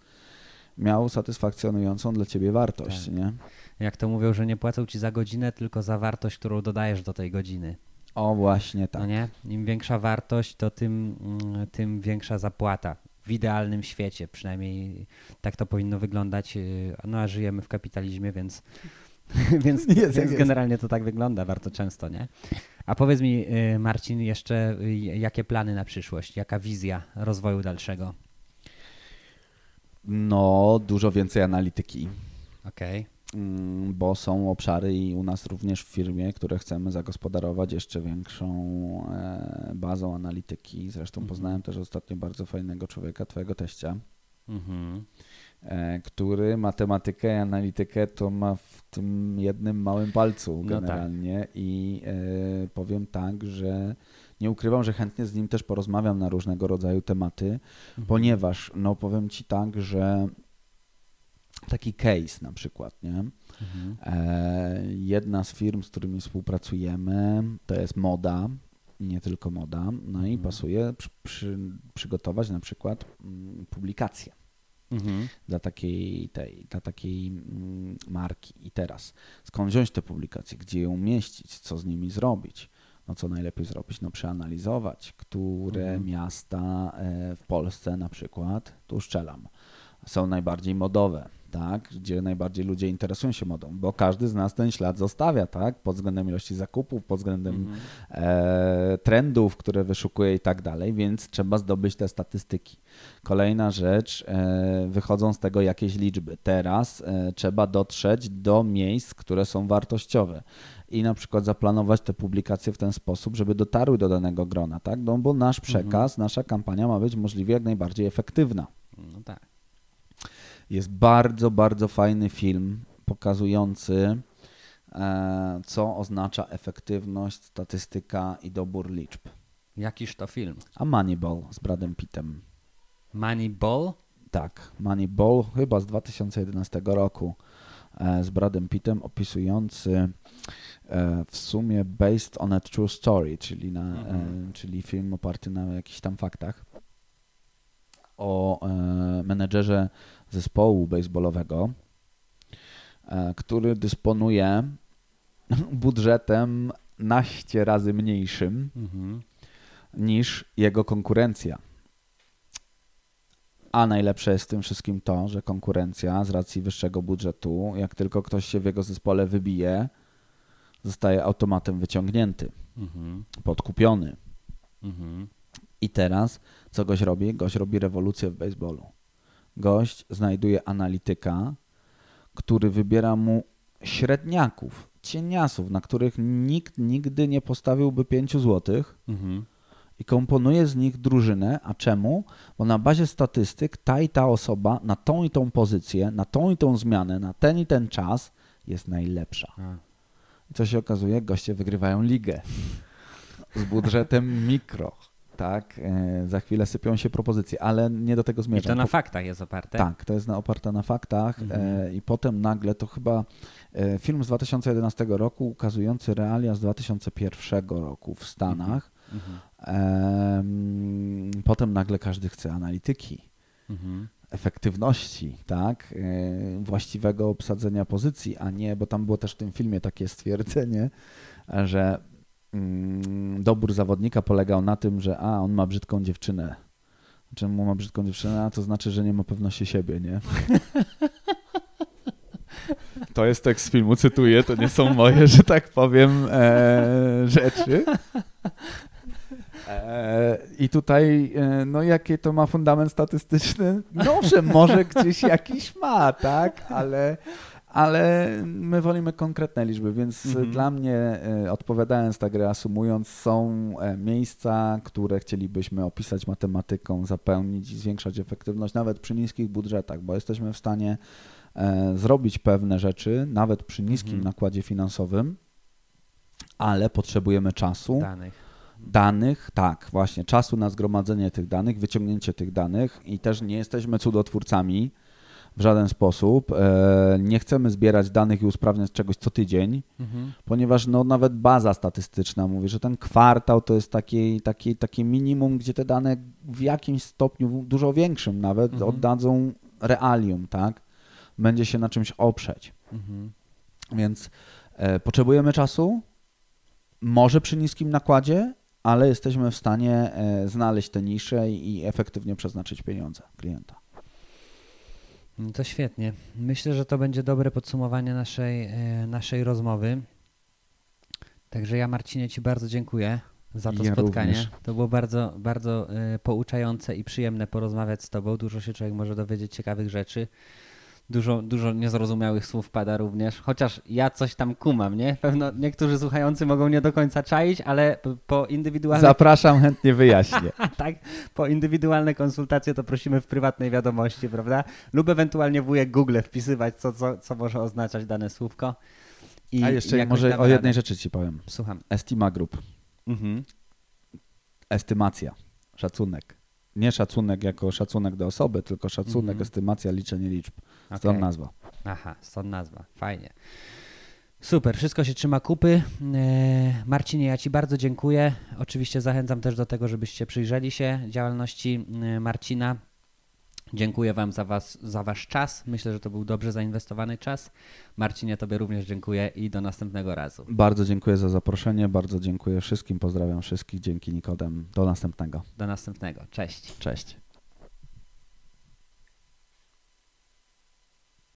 miał satysfakcjonującą dla ciebie wartość, Tak. nie? Jak to mówią, że nie płacą ci za godzinę, tylko za wartość, którą dodajesz do tej godziny. O, właśnie tak. No nie? Im większa wartość, to tym, mm, tym większa zapłata. W idealnym świecie, przynajmniej tak to powinno wyglądać. yy, No a żyjemy w kapitalizmie, więc, (laughs) więc, Jest, więc generalnie to tak wygląda bardzo często, nie? A powiedz mi, yy, Marcin, jeszcze yy, jakie plany na przyszłość? Jaka wizja rozwoju dalszego? No, dużo więcej analityki. Okej. Mm, bo są obszary i u nas również w firmie, które chcemy zagospodarować jeszcze większą e, bazą analityki. Zresztą Mhm. poznałem też ostatnio bardzo fajnego człowieka, twojego teścia, Mhm. e, który matematykę i analitykę to ma w tym jednym małym palcu No tak. generalnie i e, powiem tak, że nie ukrywam, że chętnie z nim też porozmawiam na różnego rodzaju tematy, Mhm. ponieważ no powiem ci tak, że taki case na przykład, nie? Mhm. E, Jedna z firm, z którymi współpracujemy, to jest moda, nie tylko moda, no i Mhm. pasuje przy, przy, przygotować na przykład mm, publikację Mhm. dla takiej, tej, dla takiej mm, marki. I teraz, skąd wziąć te publikacje, gdzie je umieścić, co z nimi zrobić? No co najlepiej zrobić? No przeanalizować, które Mhm. miasta e, w Polsce na przykład, tu szczelam, są najbardziej modowe, tak? Gdzie najbardziej ludzie interesują się modą, bo każdy z nas ten ślad zostawia, tak? Pod względem ilości zakupów, pod względem Mhm. e, trendów, które wyszukuje i tak dalej, więc trzeba zdobyć te statystyki. Kolejna rzecz, e, wychodzą z tego jakieś liczby. Teraz e, trzeba dotrzeć do miejsc, które są wartościowe i na przykład zaplanować te publikacje w ten sposób, żeby dotarły do danego grona, tak? No bo nasz przekaz, nasza kampania ma być możliwie jak najbardziej efektywna. No tak. Jest bardzo, bardzo fajny film pokazujący, e, co oznacza efektywność, statystyka i dobór liczb. Jakiż to film? A Moneyball z Bradem Pittem. Moneyball? Tak, Moneyball chyba z 2011 roku e, z Bradem Pittem opisujący e, w sumie based on a true story, czyli, na, Mhm. czyli film oparty na jakichś tam faktach o menedżerze zespołu baseballowego, e, który dysponuje budżetem naście razy mniejszym Mhm. niż jego konkurencja. A najlepsze jest w tym wszystkim to, że konkurencja z racji wyższego budżetu, jak tylko ktoś się w jego zespole wybije, zostaje automatem wyciągnięty, Mhm. podkupiony. Mhm. I teraz co gość robi? Gość robi rewolucję w baseballu. Gość znajduje analityka, który wybiera mu średniaków, cieniasów, na których nikt nigdy nie postawiłby 5 złotych, Mhm. i komponuje z nich drużynę. A czemu? Bo na bazie statystyk ta i ta osoba na tą i tą pozycję, na tą i tą zmianę, na ten i ten czas jest najlepsza. A. I co się okazuje? Goście wygrywają ligę z budżetem mikro. Tak, e, za chwilę sypią się propozycje, ale nie do tego I zmierzam. to na faktach jest oparte? tak, to jest na, oparte na faktach Mhm. e, i potem nagle to chyba e, film z 2011 roku ukazujący realia z 2001 roku w Stanach. Mhm. Em, potem nagle każdy chce analityki, Mhm. efektywności, tak, właściwego obsadzenia pozycji, a nie, bo tam było też w tym filmie takie stwierdzenie, że dobór zawodnika polegał na tym, że a, on ma brzydką dziewczynę. Czemu ma brzydką dziewczynę? A to znaczy, że nie ma pewności siebie, nie? (laughs) To jest tekst z filmu, cytuję, to nie są moje, że tak powiem, e, rzeczy. E, I tutaj, e, no jakie to ma fundament statystyczny? No, że może gdzieś jakiś ma, tak, ale, ale my wolimy konkretne liczby, więc Mhm. dla mnie, e, odpowiadając tak reasumując, są e, miejsca, które chcielibyśmy opisać matematyką, zapełnić i zwiększać efektywność nawet przy niskich budżetach, bo jesteśmy w stanie e, zrobić pewne rzeczy, nawet przy niskim Mhm. nakładzie finansowym, ale potrzebujemy czasu Danych. danych, tak, właśnie, czasu na zgromadzenie tych danych, wyciągnięcie tych danych i też nie jesteśmy cudotwórcami w żaden sposób. E, Nie chcemy zbierać danych i usprawniać czegoś co tydzień, Mhm. ponieważ no, nawet baza statystyczna mówi, że ten kwartał to jest takie, takie, takie minimum, gdzie te dane w jakimś stopniu, dużo większym nawet, Mhm. oddadzą realium, tak? Będzie się na czymś oprzeć. Mhm. Więc e, potrzebujemy czasu, może przy niskim nakładzie, ale jesteśmy w stanie e, znaleźć te nisze i efektywnie przeznaczyć pieniądze klienta. No to świetnie. Myślę, że to będzie dobre podsumowanie naszej, e, naszej rozmowy. Także ja Marcinie Ci bardzo dziękuję za to Ja spotkanie. również. To było bardzo, bardzo e, pouczające i przyjemne porozmawiać z Tobą. Dużo się człowiek może dowiedzieć ciekawych rzeczy. Dużo, dużo niezrozumiałych słów pada również, chociaż ja coś tam kumam, nie? Pewno niektórzy słuchający mogą nie do końca czaić, ale po indywidualnych Zapraszam, chętnie wyjaśnię. (laughs) tak, po indywidualne konsultacje to prosimy w prywatnej wiadomości, prawda? Lub ewentualnie wujek Google wpisywać, co, co, co może oznaczać dane słówko. I A jeszcze jakoś może o jednej radę. rzeczy Ci powiem. Słucham. Estima Group. Mhm. Estymacja, szacunek. Nie szacunek jako szacunek do osoby, tylko szacunek, Mhm. estymacja, liczenie liczb. Stąd nazwa. Aha, stąd nazwa. Fajnie. Super, wszystko się trzyma kupy. E, Marcinie, ja Ci bardzo dziękuję. Oczywiście zachęcam też do tego, żebyście przyjrzeli się działalności e, Marcina. Dziękuję Wam za, was, za Wasz czas. Myślę, że to był dobrze zainwestowany czas. Marcinie, Tobie również dziękuję i do następnego razu. Bardzo dziękuję za zaproszenie, bardzo dziękuję wszystkim, pozdrawiam wszystkich. Dzięki Nikodem. Do następnego. Do następnego. Cześć. Cześć.